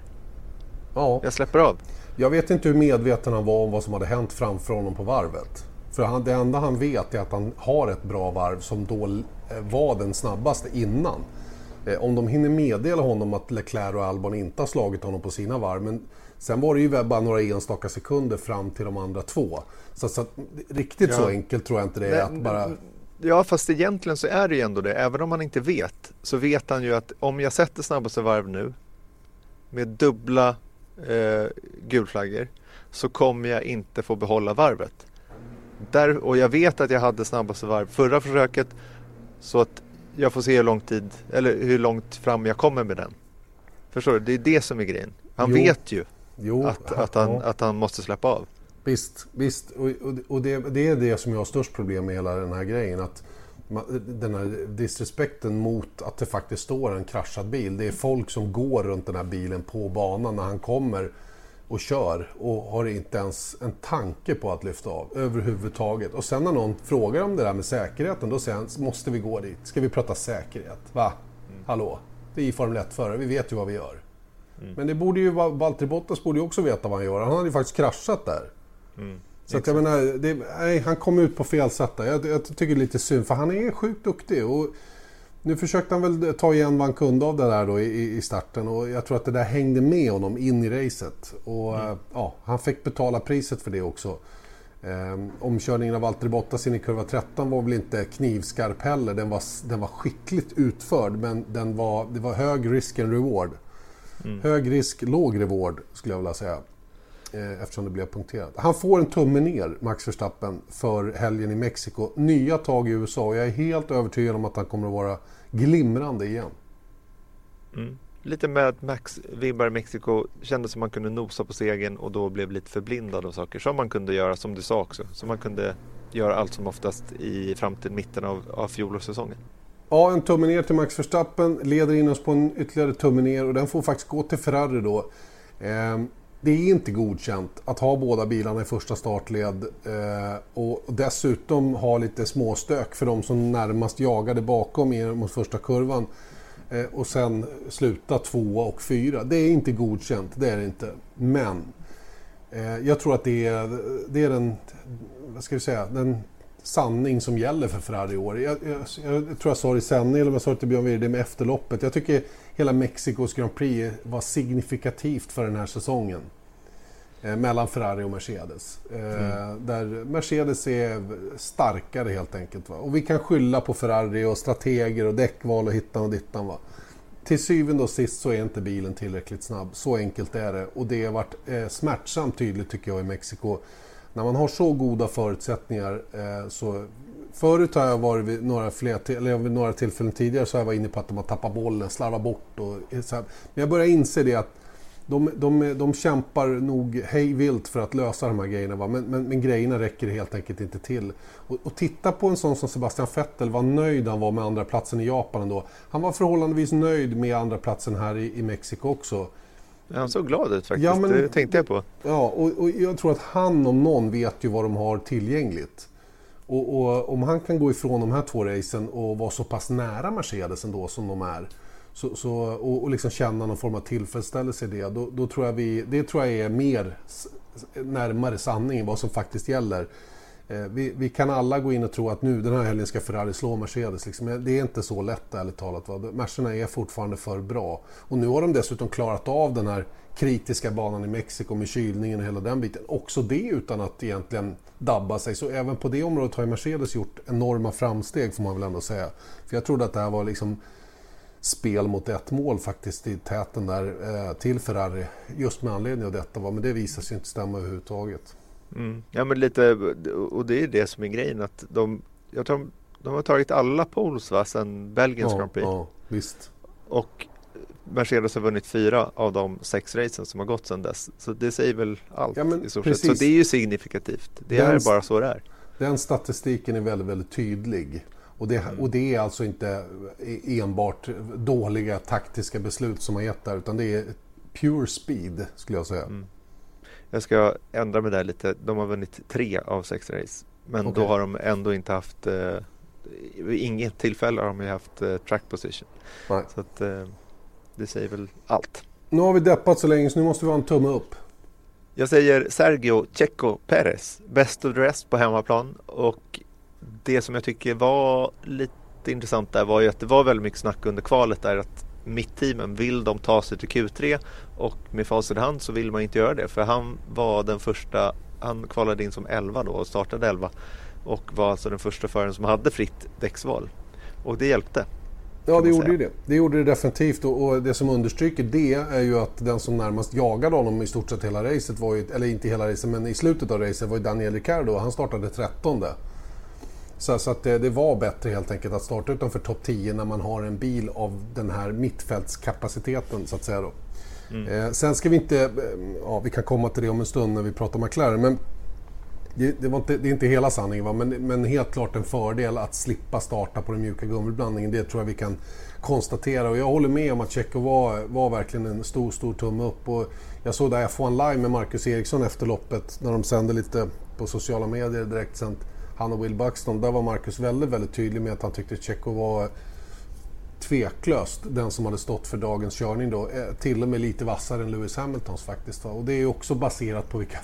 [SPEAKER 2] Ja. Jag släpper av.
[SPEAKER 1] Jag vet inte hur medveten han var om vad som hade hänt framför honom på varvet. För han, det enda han vet är att han har ett bra varv som då eh, var den snabbaste innan. Eh, om de hinner meddela honom att Leclerc och Albon inte har slagit honom på sina varv. Men sen var det ju bara några enstaka sekunder fram till de andra två. Så, så att, riktigt ja. så enkelt tror jag inte det är att bara...
[SPEAKER 2] Ja, fast egentligen så är det ju ändå det. Även om man inte vet så vet han ju att om jag sätter snabbaste varv nu med dubbla eh, gulflaggor så kommer jag inte få behålla varvet. Där, och jag vet att jag hade snabbaste varv förra försöket så att jag får se hur lång tid, eller hur långt fram jag kommer med den. Förstår du? Det är det som är grejen. Han jo. vet ju jo. Att, att, han, ja. att han måste släppa av.
[SPEAKER 1] Visst, visst. Och, och det, det, är det som jag har störst problem med hela den här grejen. Att den här disrespekten mot att det faktiskt står en kraschad bil. Det är folk som går runt den här bilen på banan när han kommer och kör och har inte ens en tanke på att lyfta av överhuvudtaget. Och sen när någon frågar om det där med säkerheten, då säger han måste vi gå dit? Ska vi prata säkerhet? Va? Mm. Hallå? Vi är Formel 1-förare, vi vet ju vad vi gör. Mm. Men det borde ju, Valtteri Bottas borde ju också veta vad han gör. Han hade ju faktiskt kraschat där. Mm. Så att jag menar, det, nej, han kom ut på fel sätt där. Jag, jag tycker det är lite synd, för han är sjukt duktig. Och nu försökte han väl ta igen vad han kunde av det där då i, i starten och jag tror att det där hängde med honom in i racet. Och mm. ja, han fick betala priset för det också. Um, omkörningen av Valtteri Bottas in i kurva 13 var väl inte knivskarp heller. Den var, den var skickligt utförd men den var, det var hög risk and reward. Mm. Hög risk, låg reward skulle jag vilja säga. Eh, eftersom det blev punkterat. Han får en tumme ner, Max Verstappen, för helgen i Mexiko. Nya tag i USA och jag är helt övertygad om att han kommer att vara glimrande igen.
[SPEAKER 2] Mm. Lite med att Max vibbar i Mexiko kändes som man kunde nosa på segern och då blev lite förblindad av saker som man kunde göra, som du sa också. Som man kunde göra allt som oftast i fram till mitten av, av fjolårssäsongen.
[SPEAKER 1] Ja, en tumme ner till Max Verstappen leder in oss på en ytterligare tumme ner och den får faktiskt gå till Ferrari då. Eh, det är inte godkänt att ha båda bilarna i första startled eh, och dessutom ha lite småstök för de som närmast jagade bakom er mot första kurvan eh, och sen sluta tvåa och fyra. Det är inte godkänt, det är det inte. Men eh, jag tror att det är, det är den, vad ska vi säga, den sanning som gäller för Ferrari i år. Jag, jag, jag, tror jag sa det i sändning, eller om jag sa det till Björn Wirde med efterloppet. Jag tycker hela Mexikos Grand Prix var signifikativt för den här säsongen. Eh, mellan Ferrari och Mercedes. Eh, mm. Där Mercedes är starkare helt enkelt. Va? Och vi kan skylla på Ferrari och strateger och däckval och hittan och dittan. Va? Till syvende och sist så är inte bilen tillräckligt snabb. Så enkelt är det. Och det har varit eh, smärtsamt tydligt tycker jag i Mexiko. När man har så goda förutsättningar eh, så Förut har jag varit vid några, fler, eller vid några tillfällen tidigare så har jag varit inne på att de har tappat bollen, slarvat bort och så här. Men jag börjar inse det att de, de, de kämpar nog hej vilt för att lösa de här grejerna. Va? Men, men, men grejerna räcker helt enkelt inte till. Och, och, titta på en sån som Sebastian Vettel, vad nöjd han var med andra platsen i Japan ändå. Han var förhållandevis nöjd med andra platsen här i, i Mexiko också.
[SPEAKER 2] Han såg glad ut faktiskt, ja, men, det tänkte jag på.
[SPEAKER 1] Ja, och, och, jag tror att han om någon vet ju vad de har tillgängligt. Och, och, om han kan gå ifrån de här två racen och vara så pass nära Mercedes ändå som de är så, så, och, och liksom känna någon form av tillfredsställelse i det. Då, då, tror jag vi, det tror jag är mer närmare sanningen vad som faktiskt gäller. Eh, vi, vi, kan alla gå in och tro att nu den här helgen ska Ferrari slå Mercedes. Liksom. Det är inte så lätt ärligt talat. Mercerna är fortfarande för bra. Och nu har de dessutom klarat av den här kritiska banan i Mexiko med kylningen och hela den biten. Också det utan att egentligen dabba sig. Så även på det området har Mercedes gjort enorma framsteg får man väl ändå säga. För jag trodde att det här var liksom spel mot ett mål faktiskt i täten där eh, till Ferrari. Just med anledning av detta. Va? Men det visar sig inte stämma överhuvudtaget.
[SPEAKER 2] Mm. Ja men lite, och det är det som är grejen att de, jag tror de, har tagit alla poles va, sen Belgiens
[SPEAKER 1] Ja,
[SPEAKER 2] Grand Prix.
[SPEAKER 1] ja, visst.
[SPEAKER 2] Och Mercedes har vunnit fyra av de sex racen som har gått sedan dess. Så det säger väl allt
[SPEAKER 1] Ja,
[SPEAKER 2] i stort sett. Så det är ju signifikativt. Det
[SPEAKER 1] Den
[SPEAKER 2] är bara så det är.
[SPEAKER 1] Den statistiken är väldigt, väldigt tydlig. Och det, och det är alltså inte enbart dåliga taktiska beslut som har gett det här, utan det är pure speed skulle jag säga.
[SPEAKER 2] Mm. Jag ska ändra mig där lite. De har vunnit tre av sex race. Men
[SPEAKER 1] Okej.
[SPEAKER 2] då har de ändå inte haft eh, inget tillfälle har de ju haft eh, track position.
[SPEAKER 1] Nej.
[SPEAKER 2] Så att, eh, det säger väl allt.
[SPEAKER 1] Nu har vi deppat så länge så nu måste vi ha en tumme upp.
[SPEAKER 2] Jag säger Sergio Checo Perez, best of the rest på hemmaplan. Och det som jag tycker var lite intressant där var ju att det var väldigt mycket snack under kvalet där att mittteamen, vill de ta sig till Q3? Och med facit i hand så vill man inte göra det för han var den första, han kvalade in som 11 då och startade 11 och var alltså den första föraren som hade fritt däcksval. Och det hjälpte.
[SPEAKER 1] Ja, det gjorde ju det. Det gjorde det definitivt och, det som understryker det är ju att den som närmast jagade honom i stort sett hela racet var ju, eller inte hela racet, men i slutet av racet var ju Daniel Ricciardo han startade 13. Så, så att det, det var bättre helt enkelt att starta utanför topp 10 när man har en bil av den här mittfältskapaciteten så att säga då. Eh, sen ska vi inte, eh, ja vi kan komma till det om en stund när vi pratar McLaren, men det, det, inte, det är inte hela sanningen, va? Men, men helt klart en fördel att slippa starta på den mjuka gummiblandningen. Det tror jag vi kan konstatera. Och jag håller med om att Tjecko var, var verkligen en stor, stor tumme upp. Och jag såg där F1 Live med Marcus Eriksson efter loppet när de sände lite på sociala medier direkt sänt. Han och Will Buxton. Där var Marcus väldigt, väldigt tydlig med att han tyckte Tjecko var tveklöst den som hade stått för dagens körning då. Eh, Till och med lite vassare än Lewis Hamiltons faktiskt. Och det är ju också baserat på vilka,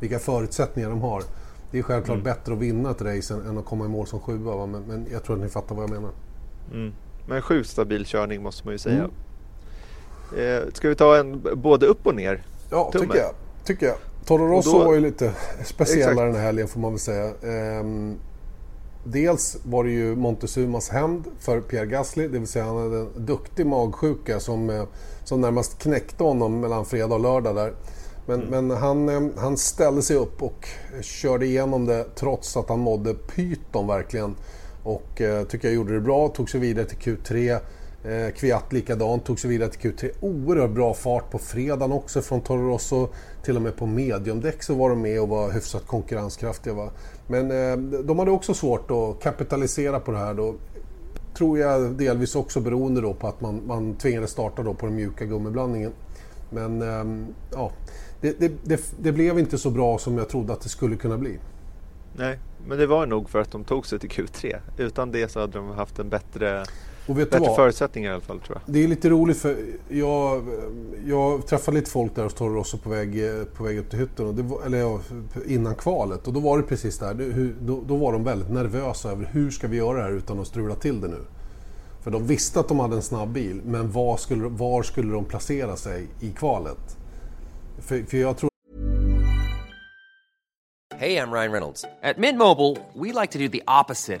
[SPEAKER 1] vilka förutsättningar de har. Det är självklart bättre att vinna ett race än, än att komma i mål som sjua. Men, men jag tror att ni fattar vad jag menar.
[SPEAKER 2] Mm. Men sjukt stabil körning måste man ju säga.
[SPEAKER 1] Mm.
[SPEAKER 2] Eh, ska vi ta en både upp och ner?
[SPEAKER 1] Ja,
[SPEAKER 2] Tumme.
[SPEAKER 1] tycker jag. Tycker jag. Toro Rosso var ju lite speciellare
[SPEAKER 2] Exakt.
[SPEAKER 1] den här helgen får man väl säga. Ehm, dels var det ju Montezumas hämnd för Pierre Gasly, det vill säga han hade en duktig magsjuka som, eh, som närmast knäckte honom mellan fredag och lördag där. Men, men han, eh, han ställde sig upp och körde igenom det trots att han mådde pyton verkligen. Och eh, tycker jag gjorde det bra, tog sig vidare till Q3. Eh, Kviat likadant, tog sig vidare till Q3. Oerhört bra fart på fredagen också från Toro Rosso. Till och med på mediumdäck så var de med och var hyfsat konkurrenskraftiga. Va? Men eh, de hade också svårt att kapitalisera på det här då. Tror jag delvis också beroende då på att man, man tvingades starta då på den mjuka gummiblandningen. Men eh, ja, det, det, det, det blev inte så bra som jag trodde att det skulle kunna bli.
[SPEAKER 2] Nej, men det var nog för att de tog sig till Q3. Utan det så hade de haft en bättre,
[SPEAKER 1] och vet du
[SPEAKER 2] bättre
[SPEAKER 1] vad?
[SPEAKER 2] förutsättningar i alla fall tror jag.
[SPEAKER 1] Det är lite roligt för jag, jag träffade lite folk där hos Toro Rosso på väg, på väg upp till hytten, och det var, eller innan kvalet. Och då var det precis där, då, då var de väldigt nervösa över hur ska vi göra det här utan att strula till det nu. För de visste att de hade en snabb bil, men var skulle, var skulle de placera sig i kvalet? För, för jag tror
[SPEAKER 3] Hey, I'm Ryan Reynolds. At Mint Mobile, we like to do the opposite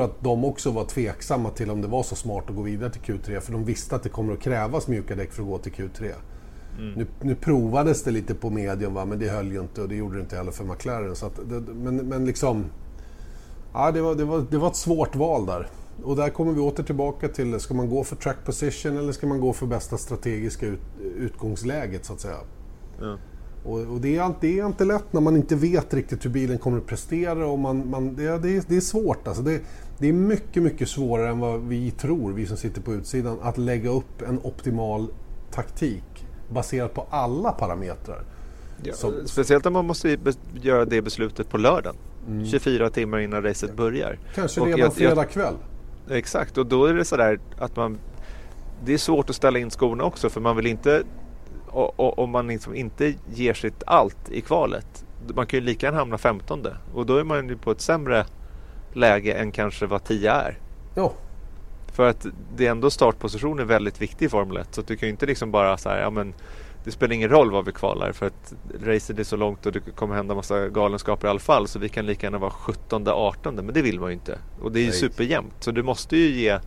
[SPEAKER 1] att de också var tveksamma till om det var så smart att gå vidare till Q3 för de visste att det kommer att krävas mjuka däck för att gå till Q3. Nu, nu provades det lite på medium va? men det höll ju inte och det gjorde det inte heller för McLaren. Så det, men, men liksom... Ja, det, var, det, var, det var ett svårt val där. Och där kommer vi åter tillbaka till, ska man gå för track position eller ska man gå för bästa strategiska ut, utgångsläget så att säga. Och, och det, är, det är inte lätt när man inte vet riktigt hur bilen kommer att prestera. Och man, man, det, det, är, det är svårt. Alltså det, är mycket, mycket svårare än vad vi tror, vi som sitter på utsidan, att lägga upp en optimal taktik baserat på alla parametrar.
[SPEAKER 2] Ja,
[SPEAKER 1] Som-
[SPEAKER 2] Speciellt om man måste göra det beslutet på lördagen. 24 timmar innan racet börjar.
[SPEAKER 1] Kanske
[SPEAKER 2] Och
[SPEAKER 1] redan
[SPEAKER 2] jag- jag-
[SPEAKER 1] fredag kväll.
[SPEAKER 2] Exakt, och då är det sådär att man... det är svårt att ställa in skorna också för man vill inte om man liksom inte ger sitt allt i kvalet. Man kan ju lika gärna hamna 15 och då är man ju på ett sämre läge än kanske vad 10 är.
[SPEAKER 1] Ja.
[SPEAKER 2] För att det är ändå startposition är väldigt viktig i Formel 1 så du kan ju inte liksom bara så här, ja men det spelar ingen roll vad vi kvalar för att racet är så långt och det kommer hända massa galenskaper i alla fall så vi kan lika gärna vara 17 18 men det vill man ju inte. Och det är ju Nej. superjämnt så du måste ju ge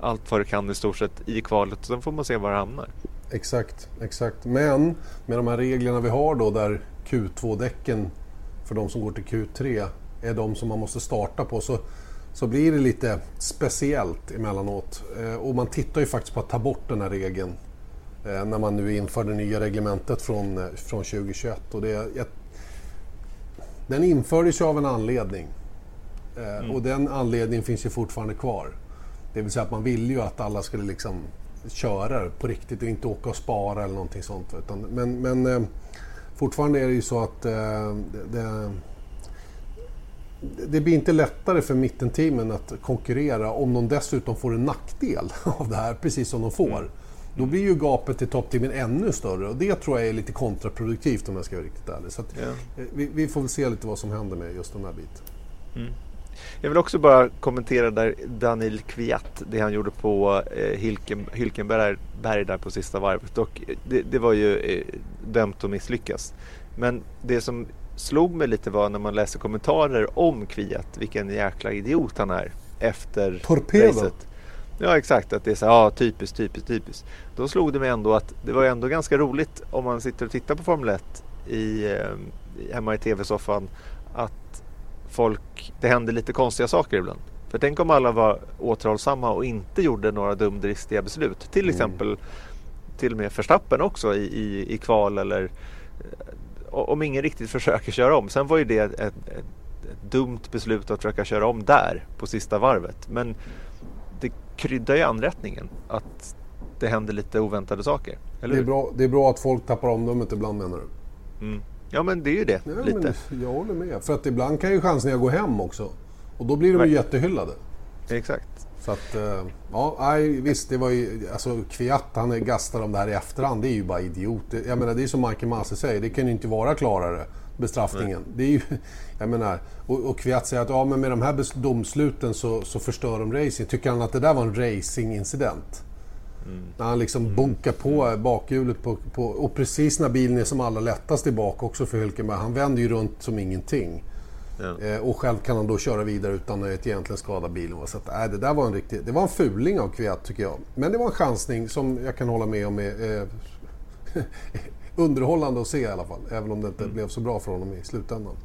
[SPEAKER 2] allt vad du kan i stort sett i kvalet och sen får man se var det hamnar.
[SPEAKER 1] Exakt, exakt. Men med de här reglerna vi har då där Q2-däcken för de som går till Q3 är de som man måste starta på så, så blir det lite speciellt emellanåt. Eh, och man tittar ju faktiskt på att ta bort den här regeln eh, när man nu inför det nya reglementet från, eh, från 2021. Och det, ett, den infördes ju av en anledning. Mm. Och den anledningen finns ju fortfarande kvar. Det vill säga att man ville ju att alla skulle liksom köra på riktigt och inte åka och spara eller någonting sånt. Utan, men, men eh, fortfarande är det ju så att eh, det, det blir inte lättare för mittenteamen att konkurrera om de dessutom får en nackdel av det här, precis som de får. Mm. Då blir ju gapet till toppteamen ännu större och det tror jag är lite kontraproduktivt om jag ska vara riktigt ärlig. Så att, ja. vi, vi, får väl se lite vad som händer med just den här biten. Mm.
[SPEAKER 2] Jag vill också bara kommentera där Daniel Kviat, det han gjorde på eh, Hilken, Hylkenberg där på sista varvet. Och det, det var ju eh, dömt att misslyckas. Men det som slog mig lite var när man läser kommentarer om Kviat, vilken jäkla idiot han är efter
[SPEAKER 1] Torpedo. racet.
[SPEAKER 2] Ja exakt, att det är så ja typiskt, typiskt, typiskt. Då slog det mig ändå att det var ändå ganska roligt om man sitter och tittar på Formel 1 i, eh, hemma i tv-soffan att folk, det händer lite konstiga saker ibland. För tänk om alla var återhållsamma och inte gjorde några dumdristiga beslut. Till mm. exempel till och med Verstappen också i, i, i kval eller eh, om ingen riktigt försöker köra om. Sen var ju det ett, ett, ett, dumt beslut att försöka köra om där på sista varvet. Men det kryddar ju anrättningen att det händer lite oväntade saker.
[SPEAKER 1] Det är, bra, det är bra att folk tappar omdömet ibland menar du?
[SPEAKER 2] Mm. Ja men det är ju det. Ja, lite.
[SPEAKER 1] jag håller med. För att ibland kan ju chanserna gå hem också. Och då blir de ju jättehyllade.
[SPEAKER 2] Exakt.
[SPEAKER 1] Så att, eh, ja, nej, visst, det var ju, alltså Kviat, han gastar om det här i efterhand, det är ju bara idiot. Jag menar, det är som Michael Masi säger, det kan ju inte vara klarare, bestraffningen. Nej. Det är ju, jag menar, och, och Kviat säger att ja, men med de här domsluten så, så förstör de racing. Tycker han att det där var en racingincident? Mm. När han liksom mm. bunkar på bakhjulet på, på, och precis när bilen är som allra lättast tillbaka också för Hülkenberg. Han vänder ju runt som ingenting. Ja. Eh, och själv kan han då köra vidare utan att egentligen skada bilen. Så att, äh, det där var en riktig, det var en fuling av Kviat tycker jag. Men det var en chansning som jag kan hålla med om är eh, underhållande att se i alla fall. Även om det inte mm. blev så bra för honom i slutändan.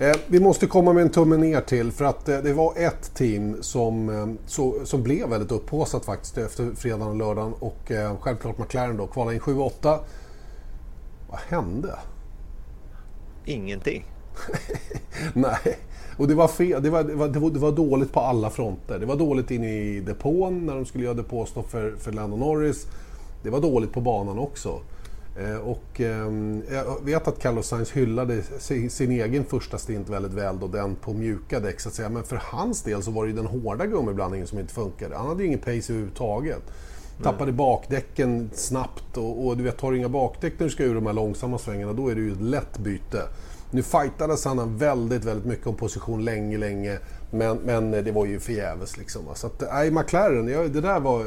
[SPEAKER 1] Eh, vi måste komma med en tumme ner till för att eh, det var ett team som, eh, som blev väldigt upphaussat faktiskt efter fredagen och lördagen och självklart McLaren då kvalade in 7-8. Vad hände?
[SPEAKER 2] Ingenting.
[SPEAKER 1] Nej, och det var, fel, det, var, det, var, det, var, dåligt på alla fronter. Det var dåligt inne i depån när de skulle göra depåstopp för, för Lando Norris. Det var dåligt på banan också. Eh, och ehm, jag vet att Carlos Sainz hyllade sin egen första stint väldigt väl då, den på mjuka däck så att säga. Men för hans del så var det ju den hårda gummiblandningen som inte funkade. Han hade ju ingen pace överhuvudtaget. Tappade bakdäcken snabbt och, och du vet, tar du inga bakdäck när du ska ur de här långsamma svängarna då är det ju ett lätt byte. Nu fightades han väldigt, väldigt mycket om position länge, länge. Men, men det var ju förgäves liksom. Så att, nej, McLaren, det där var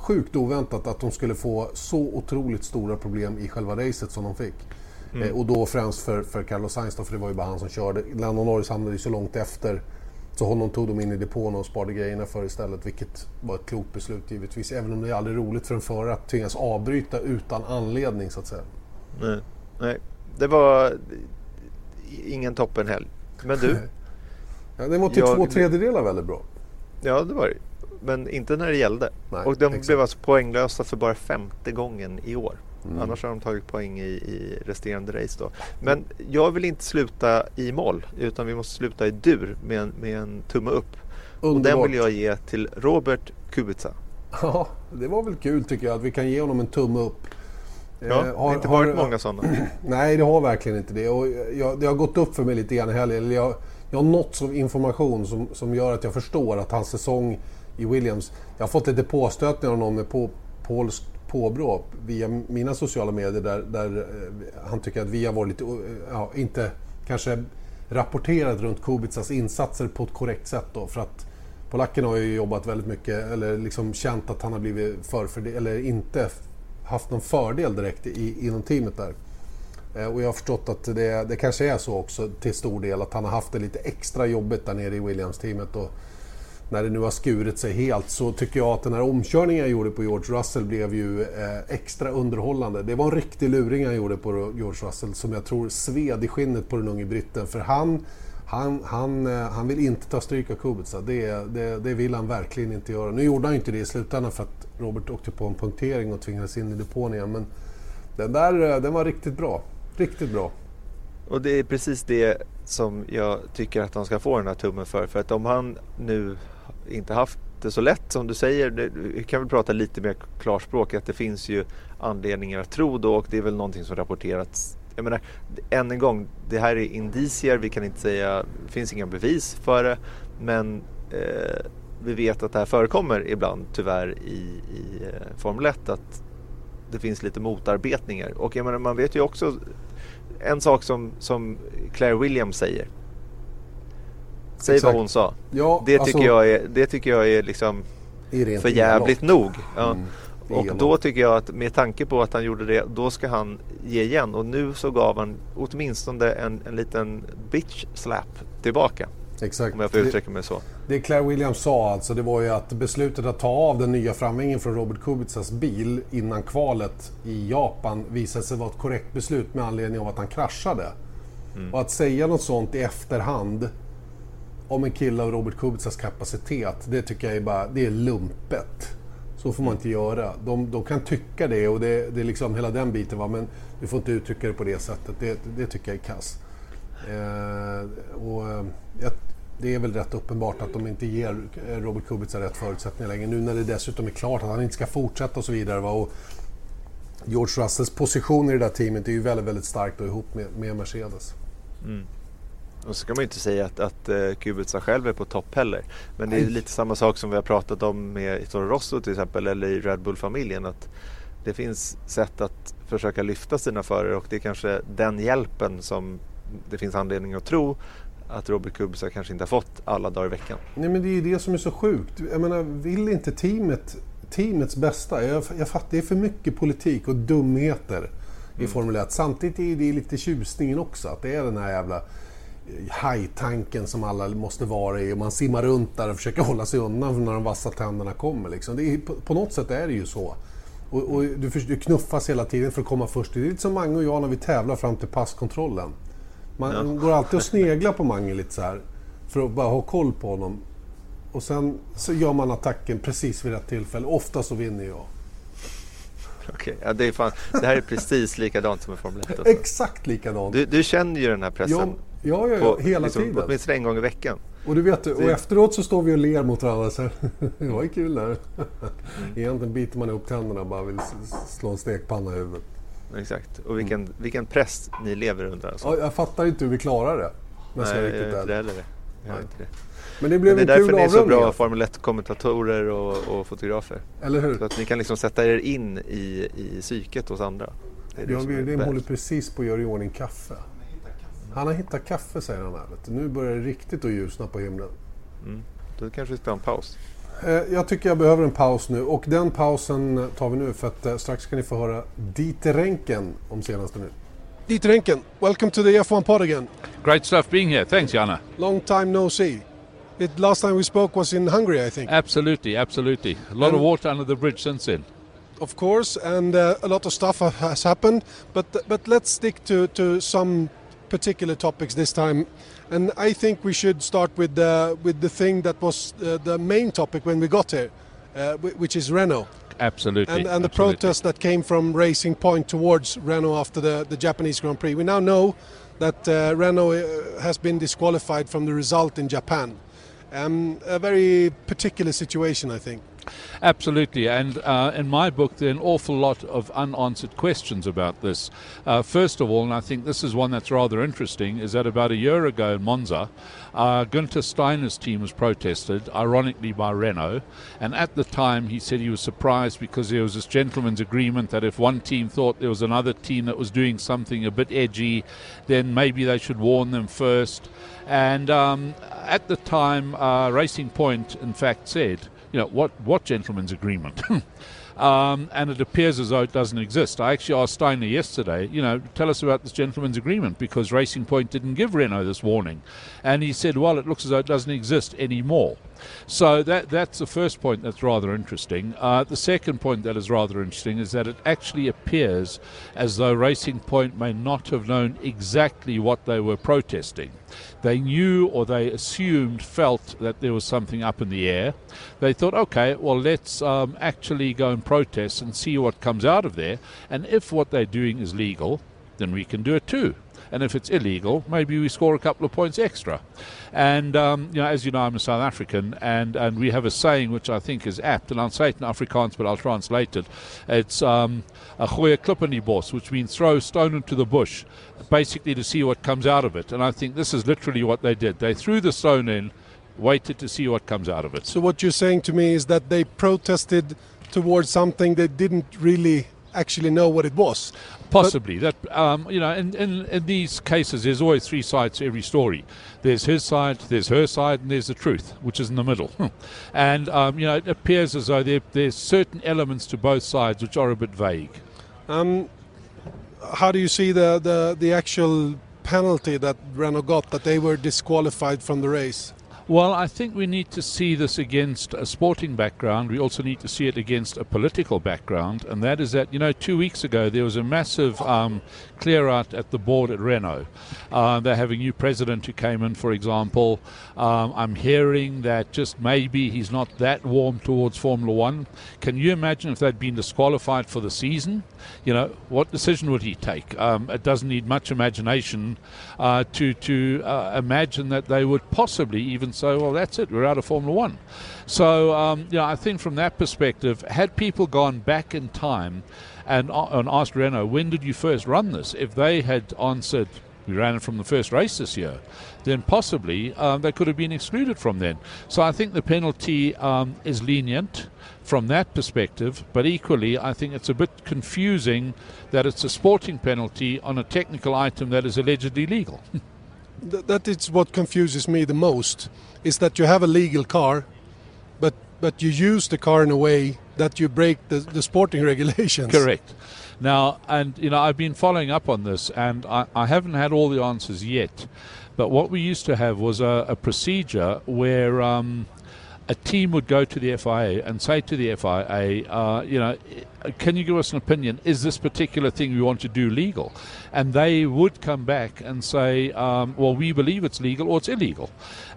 [SPEAKER 1] sjukt oväntat att de skulle få så otroligt stora problem i själva racet som de fick. Mm. Eh, och då främst för, för Carlos Sainz då, för det var ju bara han som körde. Lando Norris hamnade ju så långt efter. Så honom tog de in i depån och sparade grejerna för istället, vilket var ett klokt beslut givetvis. Även om det är aldrig roligt för en förare att tvingas avbryta utan anledning så att säga.
[SPEAKER 2] Nej, nej. det var ingen toppenhelg. Men du?
[SPEAKER 1] ja, det var till jag... två tredjedelar väldigt bra.
[SPEAKER 2] Ja, det var det men inte när det gällde. Nej, och de exakt. blev alltså poänglösa för bara femte gången i år. Mm. Annars har de tagit poäng i, i resterande race. Då. Men jag vill inte sluta i moll utan vi måste sluta i dur med en, med en tumme upp. Underbart. Och den vill jag ge till Robert Kubica.
[SPEAKER 1] Ja, det var väl kul tycker jag att vi kan ge honom en tumme upp.
[SPEAKER 2] Ja, eh, har, det har inte varit har, många sådana.
[SPEAKER 1] Nej, det har verkligen inte det. Och jag, det har gått upp för mig lite grann i helgen. Jag, jag har nåtts av information som, som gör att jag förstår att hans säsong i Williams. Jag har fått lite påstötningar av någon på, polskt påbrå via mina sociala medier där, där eh, han tycker att vi har varit lite, eh, ja, inte kanske rapporterat runt Kubicas insatser på ett korrekt sätt då. För att polacken har ju jobbat väldigt mycket, eller liksom känt att han har blivit förfördel... eller inte haft någon fördel direkt i, inom teamet där. Eh, och jag har förstått att det, det kanske är så också till stor del, att han har haft det lite extra jobbigt där nere i Williams-teamet. Och när det nu har skurit sig helt så tycker jag att den här omkörningen jag gjorde på George Russell blev ju eh, extra underhållande. Det var en riktig luring han gjorde på George Russell som jag tror sved i skinnet på den unge britten. För han, han, han, eh, han vill inte ta stryk av Kubica. Det, det, det vill han verkligen inte göra. Nu gjorde han inte det i slutändan för att Robert åkte på en punktering och tvingades in i depån igen. Men den där eh, den var riktigt bra. Riktigt bra.
[SPEAKER 2] Och det är precis det som jag tycker att de ska få den här tummen för. För att om han nu inte haft det så lätt som du säger. Vi kan väl prata lite mer klarspråk att det finns ju anledningar att tro då och det är väl någonting som rapporterats. Jag menar, än en gång, det här är indicier. Vi kan inte säga, det finns inga bevis för det. Men eh, vi vet att det här förekommer ibland tyvärr i, i eh, Formel 1 att det finns lite motarbetningar. Och jag menar, man vet ju också en sak som, som Claire Williams säger. Säg Exakt. vad hon sa. Ja, det, tycker alltså, jag är, det tycker jag är liksom för jävligt nog. Ja. Mm. Och då tycker jag att med tanke på att han gjorde det, då ska han ge igen. Och nu så gav han åtminstone en, en liten bitch slap tillbaka.
[SPEAKER 1] Exakt.
[SPEAKER 2] Om jag får uttrycka mig så.
[SPEAKER 1] Det Claire Williams sa alltså, det var ju att beslutet att ta av den nya framvingen från Robert Kubicas bil innan kvalet i Japan visade sig vara ett korrekt beslut med anledning av att han kraschade. Mm. Och att säga något sånt i efterhand om en kille av Robert Kubicas kapacitet, det tycker jag är bara, det är lumpet. Så får man inte göra. De, de kan tycka det och det, det är liksom hela den biten, va? men du får inte uttrycka det på det sättet. Det, det tycker jag är kass. Eh, och, eh, det är väl rätt uppenbart att de inte ger Robert Kubica rätt förutsättningar längre. Nu när det dessutom är klart att han inte ska fortsätta och så vidare. Va? Och George Russells position i det där teamet är ju väldigt, väldigt starkt och ihop med, med Mercedes. Mm.
[SPEAKER 2] Och så kan man ju inte säga att, att uh, Kubica själv är på topp heller. Men det är lite samma sak som vi har pratat om med Toro Rosso till exempel eller i Red Bull-familjen. Att det finns sätt att försöka lyfta sina förare och det är kanske den hjälpen som det finns anledning att tro att Robert Kubica kanske inte har fått alla dagar i veckan.
[SPEAKER 1] Nej men det är ju det som är så sjukt. Jag menar, vill inte teamet teamets bästa? Jag, jag fattar, det är för mycket politik och dumheter mm. i Formel 1. Samtidigt är det lite tjusningen också, att det är den här jävla hajtanken som alla måste vara i och man simmar runt där och försöker hålla sig undan när de vassa tänderna kommer. Liksom. Är, på, på, något sätt är det ju så. Och, och du, du, knuffas hela tiden för att komma först. Det är lite som Mange och jag när vi tävlar fram till passkontrollen. Man ja. går alltid och sneglar på Mange lite så här för att bara ha koll på honom. Och sen så gör man attacken precis vid rätt tillfälle. Ofta så vinner jag.
[SPEAKER 2] Okej, ja, det, är fan, det här är precis likadant som i Formel 1. Alltså.
[SPEAKER 1] Exakt likadant.
[SPEAKER 2] Du, du, känner ju den här pressen.
[SPEAKER 1] Ja, ja, ja, hela liksom, tiden.
[SPEAKER 2] Åtminstone en gång i veckan.
[SPEAKER 1] Och du vet, och efteråt så står vi och ler mot varandra. Så det var ju kul där. Egentligen biter man ihop tänderna och bara vill slå en stekpanna i huvudet.
[SPEAKER 2] Exakt. Och vilken, mm. vilken press ni lever under. Alltså.
[SPEAKER 1] Ja, jag fattar inte hur vi klarar det.
[SPEAKER 2] Nej, jag gör inte heller det. Jag inte det.
[SPEAKER 1] Men det blev
[SPEAKER 2] Men
[SPEAKER 1] det är
[SPEAKER 2] därför
[SPEAKER 1] ni
[SPEAKER 2] är så bra Formel 1-kommentatorer och, och, fotografer.
[SPEAKER 1] Eller hur?
[SPEAKER 2] Så att ni kan liksom sätta er in i, i psyket hos andra.
[SPEAKER 1] Det är Björn Wirdheim håller precis på att göra i ordning kaffe. Han har hittat kaffe säger han här. Nu börjar det riktigt att ljusna på himlen.
[SPEAKER 2] Mm. Då kanske vi ska ha en paus.
[SPEAKER 1] Eh, jag tycker jag behöver en paus nu och den pausen tar vi nu för att eh, strax ska ni få höra Dieter Renken om senaste nu. Dieter Renken, welcome to the F1 pod again.
[SPEAKER 4] Great stuff being here. Thanks, Jana.
[SPEAKER 1] Long time no see. It, last time we spoke was in Hungary, I think.
[SPEAKER 4] Absolutely, absolutely. A lot and of water under the bridge since then.
[SPEAKER 1] Of course, and uh, a lot of stuff has happened. But but let's stick to to some particular topics this time, and I think we should start with the with the thing that was uh, the main topic when we got here, uh, which is Renault.
[SPEAKER 4] Absolutely.
[SPEAKER 1] And, and
[SPEAKER 4] the
[SPEAKER 1] absolutely. protest that came from Racing Point towards Renault after the, the Japanese Grand Prix. We now know that uh, Renault uh, has been disqualified from the result in Japan. Um, a very particular situation, I think.
[SPEAKER 4] Absolutely, and uh, in my book, there are an awful lot of unanswered questions about this. Uh, first of all, and I think this is one that's rather interesting, is that about a year ago in Monza, uh, Günther Steiner's team was protested, ironically by Renault, and at the time he said he was surprised because there was this gentleman's agreement that if one team thought there was another team that was doing something a bit edgy, then maybe they should warn them first. And um, at the time, uh, Racing Point, in fact, said you know, what, what gentleman's agreement? um, and it appears as though it doesn't exist. I actually asked Steiner yesterday, you know, tell us about this gentleman's agreement because Racing Point didn't give Renault this warning. And he said, well, it looks as though it doesn't exist anymore. So that that's the first point that's rather interesting. Uh, the second point that is rather interesting is that it actually appears as though Racing Point may not have known exactly what they were protesting. They knew or they assumed, felt that there was something up in the air. They thought, okay, well, let's um, actually go and protest and see what comes out of there. And if what they're doing is legal, then we can do it too. And if it's illegal, maybe we score a couple of points extra. And um, you know, as you know, I'm a South African, and, and we have a saying which I think is apt, and I'll say it in Afrikaans, but I'll translate it. It's um, a goeie klip in die bos, which means throw stone into the bush, basically to see what comes out of it. And I think this is literally what they did. They threw the stone in, waited to see what comes out of it.
[SPEAKER 1] So what you're saying to me is that they protested towards something they didn't really actually know what it was.
[SPEAKER 4] Possibly that um, you know, in, in, in these cases, there's always three sides to every story. There's his side, there's her side, and there's the truth, which is in the middle. and um, you know, it appears as though there, there's certain elements to both sides which are a bit vague.
[SPEAKER 1] Um, how do you see the, the the actual penalty that Renault got that they were disqualified from the race?
[SPEAKER 4] Well, I think we need to see this against a sporting background. We also need to see it against a political background, and that is that, you know, two weeks ago there was a massive um, clear out at the board at Renault. Uh, they have a new president who came in, for example. Um, I'm hearing that just maybe he's not that warm towards Formula One. Can you imagine if they'd been disqualified for the season? You know, what decision would he take? Um, it doesn't need much imagination uh, to, to uh, imagine that they would possibly even say, well, that's it, we're out of Formula One. So, um, you know, I think from that perspective, had people gone back in time and, uh, and asked Renault, when did you first run this? If they had answered, we ran it from the first race this year, then possibly um, they could have been excluded from then. So I think the penalty um, is lenient from that perspective, but equally, I think it's a bit confusing that it's a sporting penalty on a technical item that is allegedly legal.
[SPEAKER 1] that is what confuses me the most is that you have a legal car but but you use the car in a way that you break the, the sporting regulations.
[SPEAKER 4] Correct. Now and you know i've been following up on this and i, I haven't had all the answers yet but what we used to have was a, a procedure where um, a team would go to the FIA and say to the FIA, uh, you know, can you give us an opinion? Is this particular thing we want to do legal? And they would come back and say, um, well, we believe it's legal or it's illegal.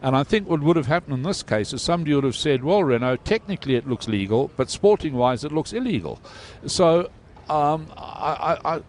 [SPEAKER 4] And I think what would have happened in this case is somebody would have said, well, Renault, technically it looks legal, but sporting wise it looks illegal. So um, I, I,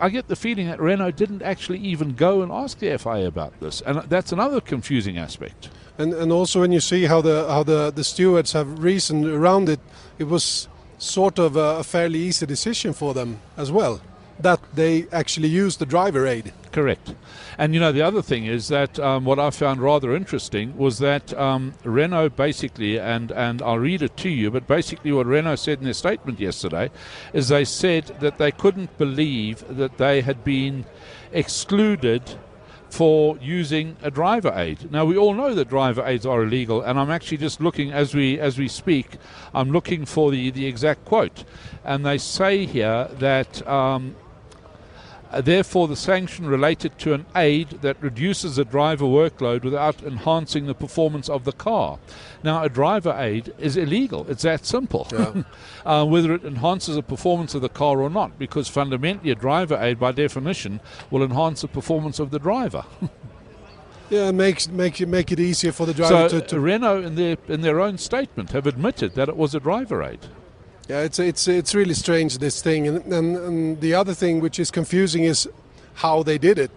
[SPEAKER 4] I, get the feeling that Renault didn't actually even go and ask the FIA about this, and that's another confusing aspect.
[SPEAKER 1] And and also when you see how the how the, the stewards have reasoned around it, it was sort of a, a fairly easy decision for them as well. That they actually used the driver aid.
[SPEAKER 4] Correct. And you know, the other thing is that um, what I found rather interesting was that um, Renault basically, and, and I'll read it to you, but basically what Renault said in their statement yesterday is they said that they couldn't believe that they had been excluded for using a driver aid. Now we all know that driver aids are illegal, and I'm actually just looking as we as we speak. I'm looking for the the exact quote, and they say here that. Um, therefore, the sanction related to an aid that reduces the driver workload without enhancing the performance of the car. Now, a driver aid is illegal. It's that simple. Yeah. uh, whether it enhances the performance of the car or not, because fundamentally, a driver aid, by definition, will enhance the performance of the driver.
[SPEAKER 1] Yeah, it makes make it make it easier for the driver
[SPEAKER 4] so
[SPEAKER 1] to, to.
[SPEAKER 4] Renault, in their in their own statement, have admitted that it was a driver aid.
[SPEAKER 1] Yeah, it's it's it's really strange this thing, and, and, and the other thing which is confusing is how they did it.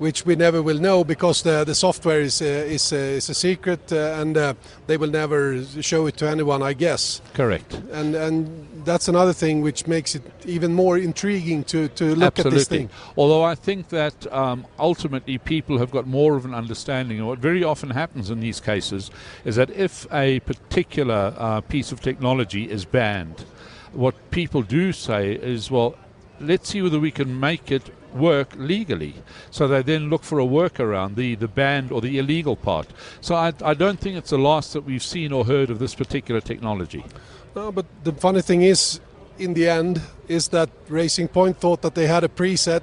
[SPEAKER 5] Which we never will know because the, the software is, uh, is, uh, is a secret uh, and uh, they will never show it to anyone, I guess.
[SPEAKER 4] Correct.
[SPEAKER 5] And, and that's another thing which makes it even more intriguing to, to look
[SPEAKER 4] Absolutely.
[SPEAKER 5] at this thing.
[SPEAKER 4] Although I think that um, ultimately people have got more of an understanding. And what very often happens in these cases is that if a particular uh, piece of technology is banned, what people do say is, well, let's see whether we can make it work legally. So they then look for a workaround, the, the banned or the illegal part. So I, I don't think it's the last that we've seen or heard of this particular technology.
[SPEAKER 5] No, but the funny thing is, in the end, is that Racing Point thought that they had a preset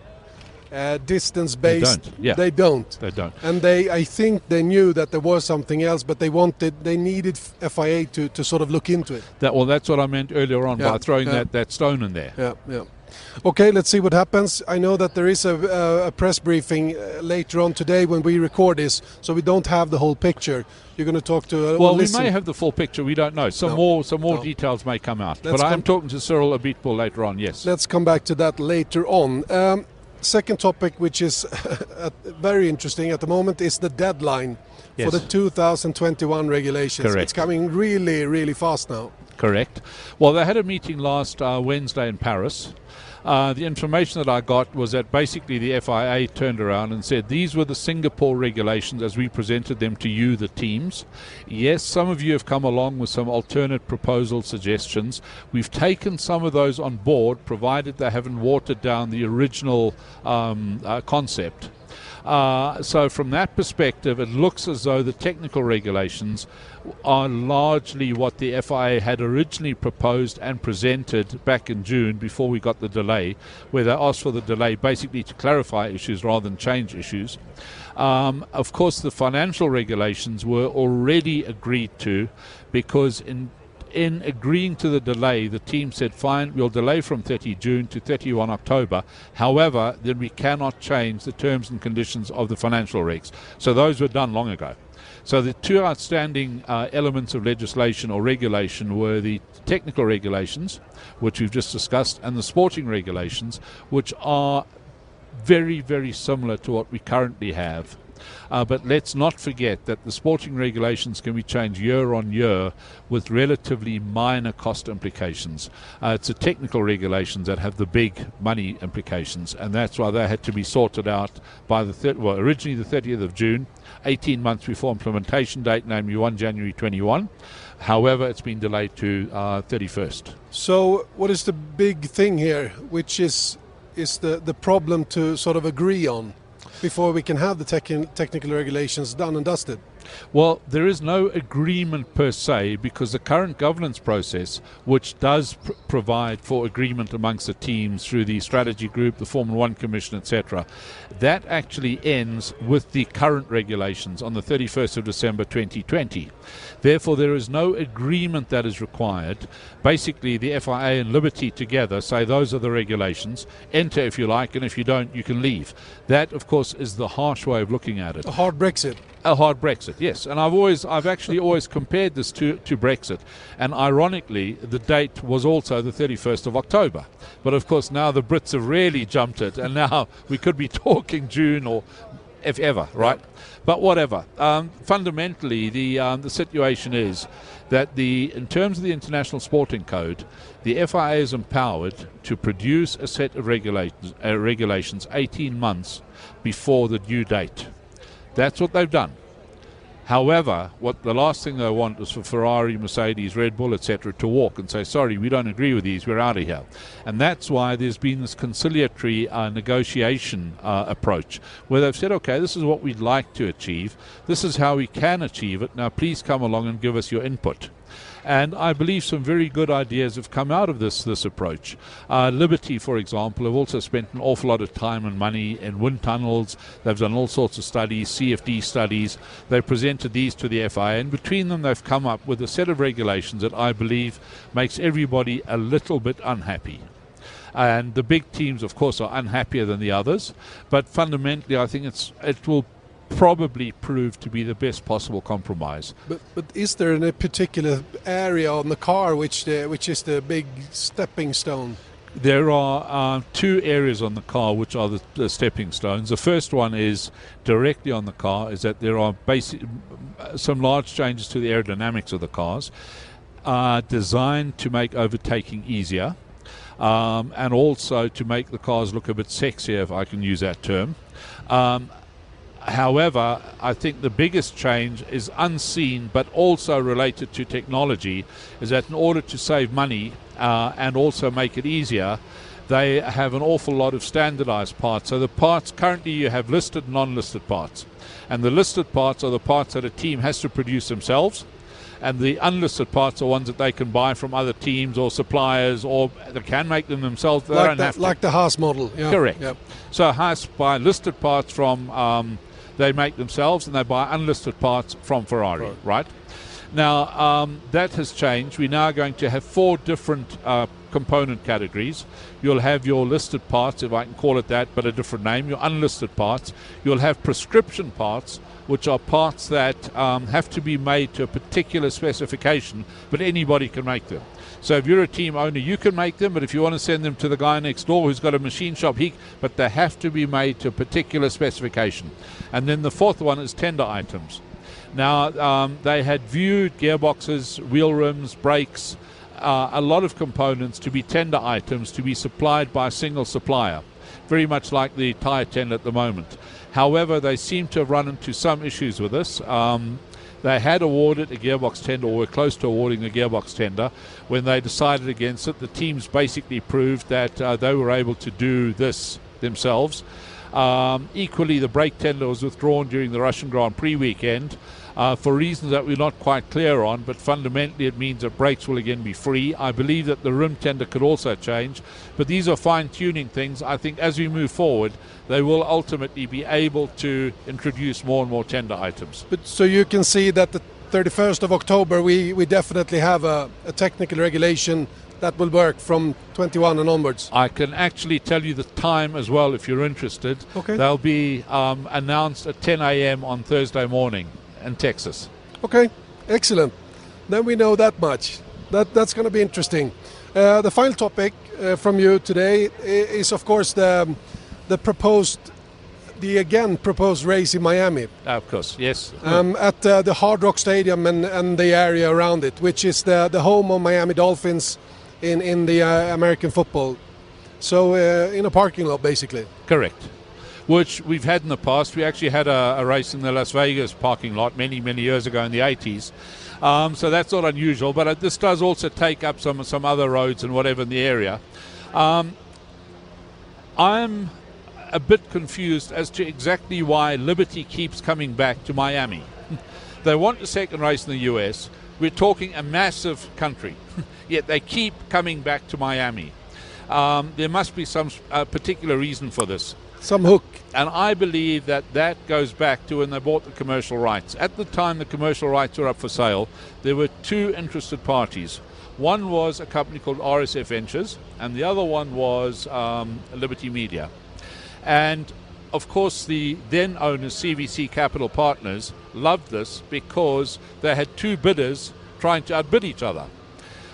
[SPEAKER 5] uh, distance based.
[SPEAKER 4] They don't, yeah.
[SPEAKER 5] They don't.
[SPEAKER 4] They don't.
[SPEAKER 5] And they, I think they knew that there was something else, but they wanted, they needed FIA to, to sort of look into it.
[SPEAKER 4] That, well, that's what I meant earlier on
[SPEAKER 5] Yeah,
[SPEAKER 4] by throwing
[SPEAKER 5] yeah.
[SPEAKER 4] that, that stone in there.
[SPEAKER 5] Yeah, yeah. Okay, let's see what happens. I know that there is a, a press briefing uh, later on today when we record this, so we don't have the whole picture. You're going to talk to. Uh,
[SPEAKER 4] Well, we
[SPEAKER 5] listen.
[SPEAKER 4] may have the full picture. We don't know. Some
[SPEAKER 5] No.
[SPEAKER 4] more, some more
[SPEAKER 5] No.
[SPEAKER 4] details may come out.
[SPEAKER 5] Let's
[SPEAKER 4] but I am talking to Cyril Abitbol later on. Yes.
[SPEAKER 5] Let's come back to that later on. Um, second topic, which is very interesting at the moment, is the deadline
[SPEAKER 4] Yes.
[SPEAKER 5] for the 2021 regulations.
[SPEAKER 4] Correct.
[SPEAKER 5] It's coming really, really fast now.
[SPEAKER 4] Correct. Well, they had a meeting last uh, Wednesday in Paris. Uh, the information that I got was that basically the FIA turned around and said these were the Singapore regulations as we presented them to you, the teams. Yes, some of you have come along with some alternate proposal suggestions. We've taken some of those on board, provided they haven't watered down the original um, uh, concept. Uh, so, from that perspective, it looks as though the technical regulations are largely what the FIA had originally proposed and presented back in June before we got the delay, where they asked for the delay basically to clarify issues rather than change issues. Um, of course, the financial regulations were already agreed to because in in agreeing to the delay, the team said, fine, we'll delay from 30 June to 31 October. However, then we cannot change the terms and conditions of the financial regs. So those were done long ago. So the two outstanding uh, elements of legislation or regulation were the technical regulations, which we've just discussed, and the sporting regulations, which are very, very similar to what we currently have. Uh, but let's not forget that the sporting regulations can be changed year on year with relatively minor cost implications. Uh, it's the technical regulations that have the big money implications, and that's why they had to be sorted out by the thir- well originally the 30th of June, 18 months before implementation date, namely 1 January 21. However, it's been delayed to uh, 31st.
[SPEAKER 5] So, what is the big thing here, which is is the, the problem to sort of agree on before we can have the tech- technical regulations done and dusted?
[SPEAKER 4] Well, there is no agreement per se because the current governance process, which does pr- provide for agreement amongst the teams through the strategy group, the Formula One Commission, etc., that actually ends with the current regulations on the 31st of December 2020. Therefore, there is no agreement that is required. Basically, the FIA and Liberty together say those are the regulations. Enter if you like, and if you don't, you can leave. That, of course, is the harsh way of looking at it
[SPEAKER 5] A hard Brexit.
[SPEAKER 4] A hard Brexit, yes. And I've always, I've actually always compared this to, to Brexit. And ironically, the date was also the 31st of October. But of course, now the Brits have really jumped it, and now we could be talking June or if ever, right? But whatever. Um, fundamentally, the um, the situation is that the in terms of the International Sporting Code, the FIA is empowered to produce a set of regulations, uh, regulations 18 months before the due date. That's what they've done. However, what the last thing they want is for Ferrari, Mercedes, Red Bull, etc., to walk and say, "Sorry, we don't agree with these. We're out of here." And that's why there's been this conciliatory uh, negotiation uh, approach, where they've said, "Okay, this is what we'd like to achieve. This is how we can achieve it. Now, please come along and give us your input." And I believe some very good ideas have come out of this this approach. Uh, Liberty, for example, have also spent an awful lot of time and money in wind tunnels. They've done all sorts of studies, CFD studies. They've presented these to the FIA, and between them, they've come up with a set of regulations that I believe makes everybody a little bit unhappy. And the big teams, of course, are unhappier than the others. But fundamentally, I think it's it will probably prove to be the best possible compromise.
[SPEAKER 5] But, but is there a particular area on the car which the, which is the big stepping stone?
[SPEAKER 4] There are uh, two areas on the car which are the, the, stepping stones. The first one is directly on the car, is that there are basic, some large changes to the aerodynamics of the cars, uh, designed to make overtaking easier, um, and also to make the cars look a bit sexier, if I can use that term. Um, However, I think the biggest change is unseen but also related to technology is that in order to save money uh, and also make it easier, they have an awful lot of standardized parts. So the parts currently you have listed and non-listed parts. And the listed parts are the parts that a team has to produce themselves. And the unlisted parts are ones that they can buy from other teams or suppliers or they can make them themselves. They
[SPEAKER 1] like
[SPEAKER 4] don't
[SPEAKER 1] the,
[SPEAKER 4] have to.
[SPEAKER 1] Like the Haas model. Yeah.
[SPEAKER 4] Correct.
[SPEAKER 1] Yep.
[SPEAKER 4] So Haas buy listed parts from um, they make themselves and they buy unlisted parts from Ferrari, right? right? Now, um, that has changed. We're now going to have four different uh, component categories. You'll have your listed parts, if I can call it that, but a different name, your unlisted parts. You'll have prescription parts, which are parts that um, have to be made to a particular specification, but anybody can make them. So if you're a team owner, you can make them, but if you want to send them to the guy next door who's got a machine shop, he but they have to be made to a particular specification. And then the fourth one is tender items. Now um, they had viewed gearboxes, wheel rims, brakes, uh, a lot of components to be tender items to be supplied by a single supplier, very much like the tire tender at the moment. However, they seem to have run into some issues with this. Um, they had awarded a gearbox tender, or were close to awarding a gearbox tender. When they decided against it, the teams basically proved that uh, they were able to do this themselves. Um, equally, the brake tender was withdrawn during the Russian Grand Prix weekend. Uh, for reasons that we're not quite clear on, but fundamentally it means that brakes will again be free. I believe that the rim tender could also change, but these are fine tuning things. I think as we move forward, they will ultimately be able to introduce more and more tender items.
[SPEAKER 1] But so you can see that the 31st of October, we, we definitely have a, a technical regulation that will work from 21 and onwards.
[SPEAKER 4] I can actually tell you the time as well if you're interested.
[SPEAKER 1] Okay.
[SPEAKER 4] They'll be um, announced at 10 a.m. on Thursday morning in Texas.
[SPEAKER 1] Okay, excellent. Then we know that much. That that's going to be interesting. Uh, the final topic uh, from you today is, of course, the the proposed, the again proposed race in Miami.
[SPEAKER 4] Of course, yes.
[SPEAKER 1] Um, at uh, the Hard Rock Stadium and, and the area around it, which is the the home of Miami Dolphins in in the uh, American football. So uh, in a parking lot, basically.
[SPEAKER 4] Correct which we've had in the past. We actually had a, a, race in the Las Vegas parking lot many, many years ago in the 80s. Um, so that's not unusual, but this does also take up some some other roads and whatever in the area. Um, I'm a bit confused as to exactly why Liberty keeps coming back to Miami. they want a second race in the US. We're talking a massive country, yet they keep coming back to Miami. Um, there must be some uh, particular reason for this
[SPEAKER 1] some hook.
[SPEAKER 4] And I believe that that goes back to when they bought the commercial rights. At the time the commercial rights were up for sale, there were two interested parties. One was a company called RSF Ventures, and the other one was um, Liberty Media. And of course, the then owners, CVC Capital Partners, loved this because they had two bidders trying to outbid each other.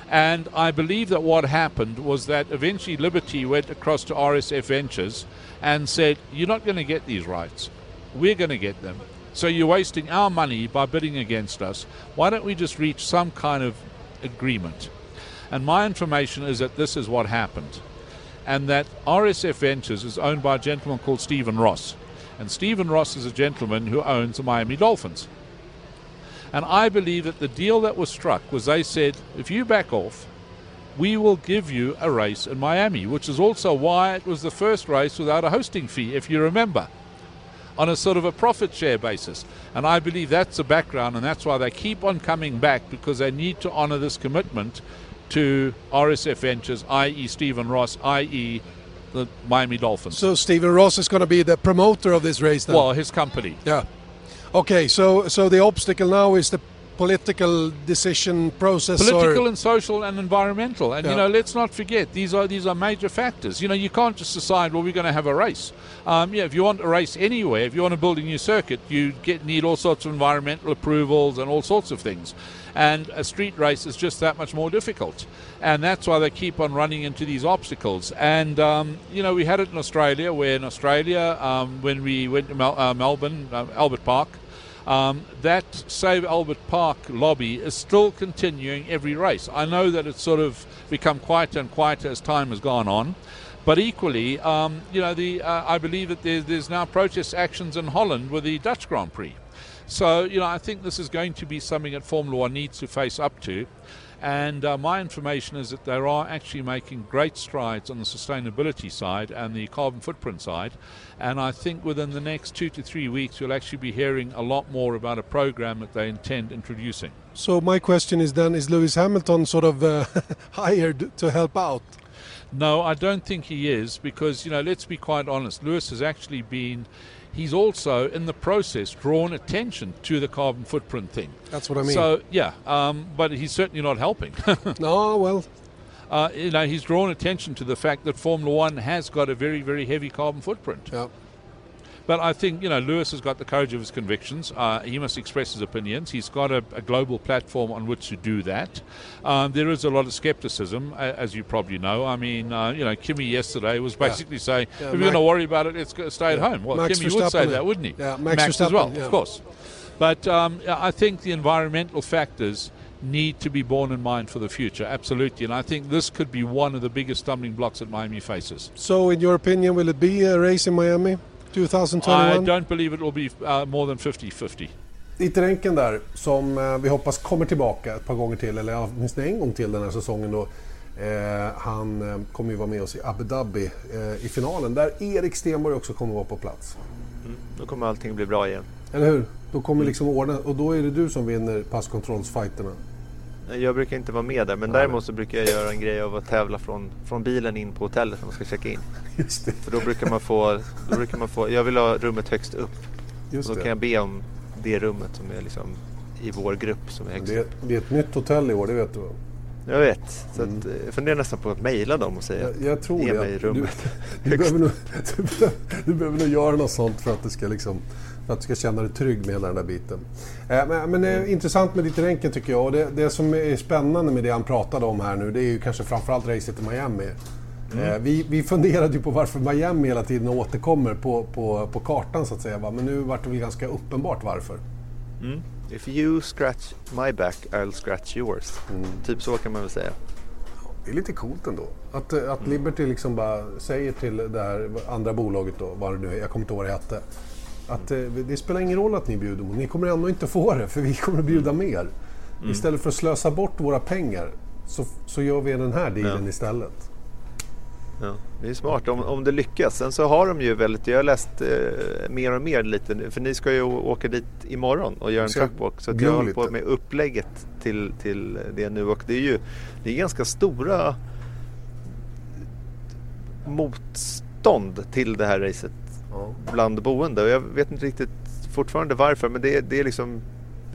[SPEAKER 4] And I believe that what happened was that eventually Liberty went across to RSF Ventures and said, You're not going to get these rights. We're going to get them. So you're wasting our money by bidding against us. Why don't we just reach some kind of agreement? And my information is that this is what happened. And that RSF Ventures is owned by a gentleman called Stephen Ross. And Stephen Ross is a gentleman who owns the Miami Dolphins. And I believe that the deal that was struck was they said, if you back off, we will give you a race in Miami, which is also why it was the first race without a hosting fee, if you remember, on a sort of a profit share basis. And I believe that's the background, and that's why they keep on coming back because they need to honor this commitment to RSF Ventures, i.e., Stephen Ross, i.e., the Miami Dolphins.
[SPEAKER 1] So Stephen Ross is going to be the promoter of this race now?
[SPEAKER 4] Well, his company.
[SPEAKER 1] Yeah. Okay, so so the obstacle now is the political decision process
[SPEAKER 4] political and social and environmental. And
[SPEAKER 1] Yeah.
[SPEAKER 4] you know let's not forget these are these are major factors. You know you can't just decide well we're going to have a race. Um, yeah if you want a race anywhere if you want to build a new circuit you get need all sorts of environmental approvals and all sorts of things. And a street race is just that much more difficult. And that's why they keep on running into these obstacles. And um, you know we had it in australia where in australia um, when we went to Mel- uh, melbourne uh, albert park um, that Save Albert Park lobby is still continuing every race. I know that it's sort of become quieter and quieter as time has gone on, but equally, um, you know, the uh, I believe that there's, there's now protest actions in Holland with the Dutch Grand Prix. So, you know, I think this is going to be something that Formula One needs to face up to. And uh, my information is that they are actually making great strides on the sustainability side and the carbon footprint side. And I think within the next two to three weeks, you'll actually be hearing a lot more about a program that they intend introducing.
[SPEAKER 1] So my question is then, is Lewis Hamilton sort of uh, hired to help out?
[SPEAKER 4] No, I don't think he is because, you know, let's be quite honest. Lewis has actually been, he's also in the process drawn attention to the carbon footprint thing.
[SPEAKER 1] That's what I mean.
[SPEAKER 4] So, yeah, um, but he's certainly not helping.
[SPEAKER 1] no, well,
[SPEAKER 4] uh, you know, he's drawn attention to the fact that Formula One has got a very, very heavy carbon footprint.
[SPEAKER 1] yeah.
[SPEAKER 4] But I think, you know, Lewis has got the courage of his convictions. Uh, he must express his opinions. He's got a, a global platform on which to do that. Um, there is a lot of skepticism, as you probably know. I mean, uh, you know, Kimmy yesterday was basically saying,
[SPEAKER 1] Yeah,
[SPEAKER 4] if you're going to worry about it, go, stay at home. Well,
[SPEAKER 1] Max
[SPEAKER 4] Kimmy would say that, wouldn't he?
[SPEAKER 1] yeah, Max
[SPEAKER 4] as well,
[SPEAKER 1] yeah.
[SPEAKER 4] of course. But um, I think the environmental factors need to be borne in mind for the future, absolutely. And I think this could be one of the biggest stumbling blocks that Miami faces.
[SPEAKER 1] So in your opinion, will it be a race in Miami 2021?
[SPEAKER 4] I don't believe it will be uh, more than 50-50.
[SPEAKER 1] Iteränken där som eh, vi hoppas kommer tillbaka ett par gånger till, eller åtminstone en gång till den här säsongen då. Eh, han eh, kommer ju vara med oss i Abu Dhabi eh, i finalen där Erik Stenborg också kommer vara på plats.
[SPEAKER 2] Då kommer allting bli bra igen.
[SPEAKER 1] Eller hur? Då kommer liksom ordna och då är det du som vinner passkontrollsfighterna.
[SPEAKER 2] Jag brukar inte vara med där men däremot så brukar jag göra en grej av att tävla från, från bilen in på hotellet när man ska checka in.
[SPEAKER 1] Just det.
[SPEAKER 2] För då brukar man få, då brukar man få jag vill ha rummet högst upp.
[SPEAKER 1] Just
[SPEAKER 2] Och då
[SPEAKER 1] det.
[SPEAKER 2] kan jag be om det rummet som är liksom i vår grupp som är högst
[SPEAKER 1] Det,
[SPEAKER 2] upp.
[SPEAKER 1] det är ett nytt hotell i år, det vet du va?
[SPEAKER 2] Jag vet. Så att, eh, jag funderar nästan på att mejla dem och säga
[SPEAKER 1] Jag, jag tror
[SPEAKER 2] ge
[SPEAKER 1] det.
[SPEAKER 2] mig rummet.
[SPEAKER 1] Du, du, behöver nog, du, behöver, du behöver nog göra något sånt för att, det ska liksom, för att du ska känna dig trygg med hela den där biten. Eh, men men det är intressant med ditt ränken tycker jag. Och det, det som är spännande med det han pratade om här nu det är ju kanske framförallt racet i Miami. Eh, vi, vi funderade ju på varför Miami hela tiden återkommer på, på, på kartan så att säga. Va? Men nu vart det väl ganska uppenbart varför.
[SPEAKER 2] Mm. If you scratch my back I'll scratch yours.
[SPEAKER 1] Mm.
[SPEAKER 2] Typ så kan man väl säga.
[SPEAKER 1] Det är lite coolt ändå. Att, eh, att Liberty liksom bara säger till det här andra bolaget då, vad det nu är, jag kommer inte ihåg vad det hette. Att eh, det spelar ingen roll att ni bjuder, ni kommer ändå inte få det för vi kommer att bjuda mer. Istället för att slösa bort våra pengar så, så gör vi den här dealen
[SPEAKER 2] Ja.
[SPEAKER 1] istället.
[SPEAKER 2] Ja, det är smart om, om det lyckas. Sen så har de ju väldigt, jag har läst eh, mer och mer lite nu, för ni ska ju åka dit imorgon och göra en
[SPEAKER 1] Ska
[SPEAKER 2] trackwalk. Så jag håller på med upplägget till, till det nu och det är ju det är ganska stora motstånd till det här racet. Bland boende och jag vet inte riktigt fortfarande varför men det, är- det är liksom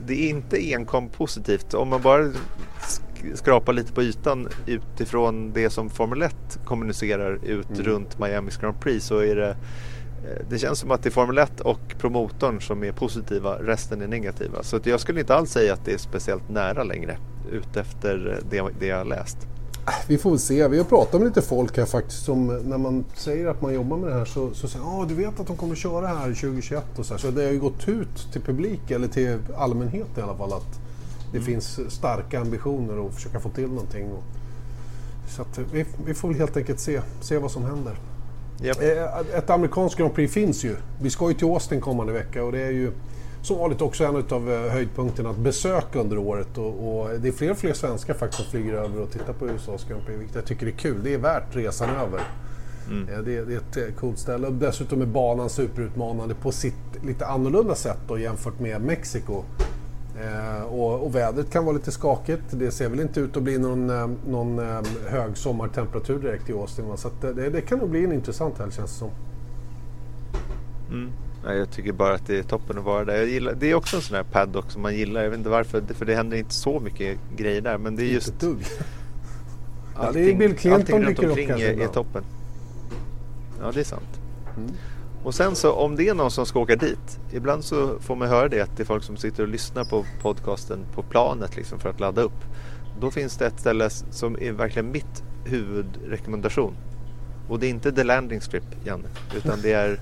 [SPEAKER 2] det är inte enkom positivt. Om man bara sk- skrapar lite på ytan utifrån det som Formel 1 kommunicerar ut
[SPEAKER 1] Mm.
[SPEAKER 2] runt Miamis Grand Prix så är det eh, det känns som att det är Formel 1 och promotorn som är positiva, resten är negativa. Så jag skulle inte alls säga att det är speciellt nära längre utefter det, det jag har läst.
[SPEAKER 1] Vi får väl se. Vi har pratat med lite folk här faktiskt som när man säger att man jobbar med det här så, så säger ja du vet att de kommer köra här 2021 och så här. Så det har ju gått ut till publik eller till allmänhet i alla fall att det finns starka ambitioner att försöka få till någonting. Och, så att vi, vi får väl helt enkelt se, se vad som händer.
[SPEAKER 2] Japp.
[SPEAKER 1] Eh, Ett amerikanskt Grand Prix finns ju. Vi ska ju till Austin kommande vecka och det är ju som vanligt också en av höjdpunkterna att besöka under året. Och, och det är fler och fler svenskar faktiskt som flyger över och tittar på USAs Grand Prix, vilket jag tycker är kul. Det är värt resan över. Eh, Det, det är ett eh, coolt ställe och dessutom är banan superutmanande på sitt lite annorlunda sätt då, jämfört med Mexiko. Eh, och, och vädret kan vara lite skakigt. Det ser väl inte ut att bli någon, eh, någon eh, hög sommartemperatur direkt i Austin. Va? Så det, det, kan nog bli en intressant helg känns det som.
[SPEAKER 2] Nej, jag tycker bara att det är toppen att vara där. Jag gillar, det är också en sån här paddock som man gillar. Jag vet inte varför, för det händer inte så mycket grejer där. Men det är just...
[SPEAKER 1] Inte dugg. Ja,
[SPEAKER 2] allting,
[SPEAKER 1] det är Bill Clinton
[SPEAKER 2] allting runt
[SPEAKER 1] dyker upp
[SPEAKER 2] omkring
[SPEAKER 1] kanske
[SPEAKER 2] är, är toppen. Ja, det är sant.
[SPEAKER 1] Mm.
[SPEAKER 2] Och sen så om det är någon som ska åka dit. Ibland så får man höra det att det är folk som sitter och lyssnar på podcasten på planet liksom för att ladda upp. Då finns det ett ställe som är verkligen mitt huvudrekommendation. Och det är inte The Landing Strip, Janne. Utan det är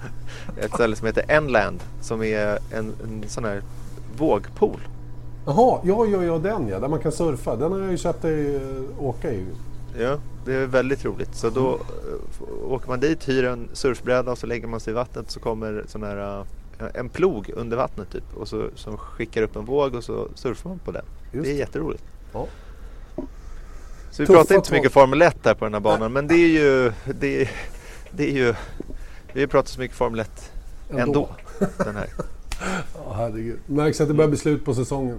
[SPEAKER 2] ett ställe som heter Enland. Som är en, en sån här vågpool.
[SPEAKER 1] Jaha, ja, ja, ja, den ja. Där man kan surfa. Den har jag ju sett dig eh, åka i.
[SPEAKER 2] Ja, det är väldigt roligt. Så då eh, åker man dit, hyr en surfbräda och så lägger man sig i vattnet så kommer sån här, eh, en plog under vattnet typ och så som skickar upp en våg och så surfar man på den.
[SPEAKER 1] Just
[SPEAKER 2] det är jätteroligt.
[SPEAKER 1] Ja.
[SPEAKER 2] Så vi pratar inte så mycket Formel 1 där på den här banan men det är ju, det är, det är ju vi pratar så mycket Formel 1
[SPEAKER 1] Ändå.
[SPEAKER 2] ändå. den här.
[SPEAKER 1] Ja, herregud. Märks att det börjar bli slut på säsongen.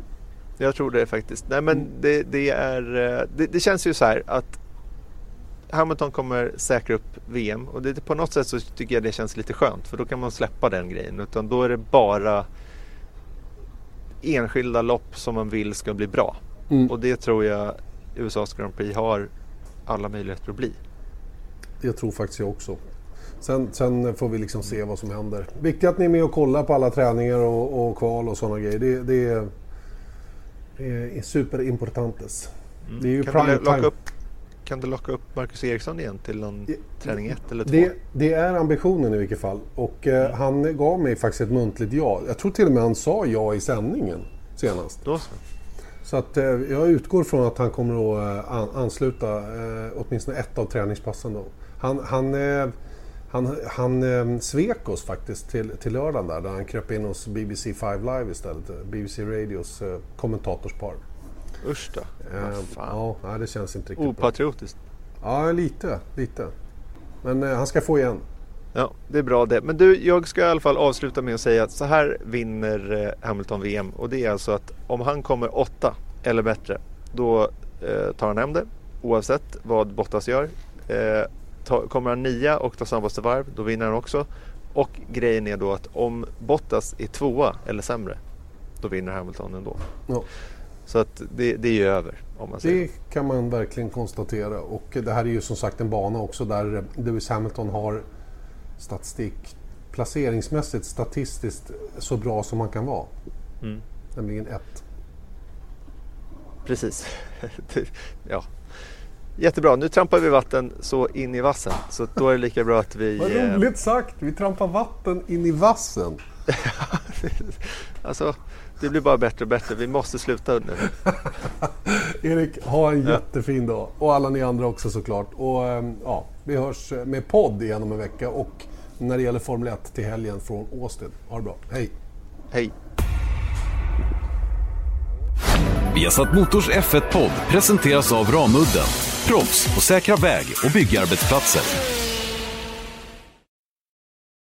[SPEAKER 2] Jag tror det faktiskt. Nej men det, det är, eh, det, det känns ju så här att Hamilton kommer säkra upp VM och det, på något sätt så tycker jag det känns lite skönt för då kan man släppa den grejen utan då är det bara enskilda lopp som man vill ska bli bra.
[SPEAKER 1] Mm.
[SPEAKER 2] Och det tror jag USAs Grand Prix har alla möjligheter att bli.
[SPEAKER 1] Det tror faktiskt jag också. Sen, sen får vi liksom se vad som händer. Viktigt att ni är med och kollar på alla träningar och, och kval och sådana grejer. Det, det, är, det är superimportantes. Det är ju
[SPEAKER 2] Mm. Kan
[SPEAKER 1] prime
[SPEAKER 2] du, locka upp, kan du locka upp Marcus Eriksson igen till någon träning 1 eller 2?
[SPEAKER 1] Det, det är ambitionen i vilket fall. Och eh, han gav mig faktiskt ett muntligt ja. Jag tror till och med han sa ja i sändningen senast.
[SPEAKER 2] Då så.
[SPEAKER 1] Så att eh, jag utgår från att han kommer att eh, an, ansluta eh, åtminstone ett av träningspassen då. Han, han, han, han svek oss faktiskt till, till lördagen där, där han kröp in hos BBC 5 Live istället. BBC Radios kommentatorspar.
[SPEAKER 2] Usch då. Fan.
[SPEAKER 1] ja, det känns inte riktigt bra.
[SPEAKER 2] Opatriotiskt.
[SPEAKER 1] Ja, lite, lite. Men han ska få igen.
[SPEAKER 2] Ja, det är bbra det. Men du, jag ska i alla fall avsluta med att säga att så här vinner eh, Hamilton VM. Och det är alltså att om han kommer åtta eller bättre, då eh, tar han hem det. Oavsett vad Bottas gör. Eh, kommer han nia och tar snabbaste varv, då vinner han också. Och grejen är då att om Bottas är tvåa eller sämre, då vinner Hamilton ändå.
[SPEAKER 1] Ja.
[SPEAKER 2] Så att det, det är ju över om man säger.
[SPEAKER 1] Det kan man verkligen konstatera. Och det här är ju som sagt en bana också där Lewis Hamilton har statistik placeringsmässigt statistiskt så bra som man kan vara.
[SPEAKER 2] Mm.
[SPEAKER 1] Nämligen ett.
[SPEAKER 2] Precis. ja. Jättebra, nu trampar vi vatten så in i vassen. Så då är det lika bra att vi...
[SPEAKER 1] Vad
[SPEAKER 2] eh,
[SPEAKER 1] roligt sagt! Vi trampar vatten in i vassen.
[SPEAKER 2] alltså, det blir bara bättre och bättre. Vi måste sluta nu.
[SPEAKER 1] Erik, ha en jättefin dag. Och alla ni andra också såklart. Och ehm, ja, vi hörs med podd igen om en vecka. Och när det gäller Formel 1 till helgen från Austin. Ha det bra. Hej!
[SPEAKER 2] Hej!
[SPEAKER 6] Viasat Motors F1-podd presenteras av Ramudden. Proffs på säkra väg och byggarbetsplatser.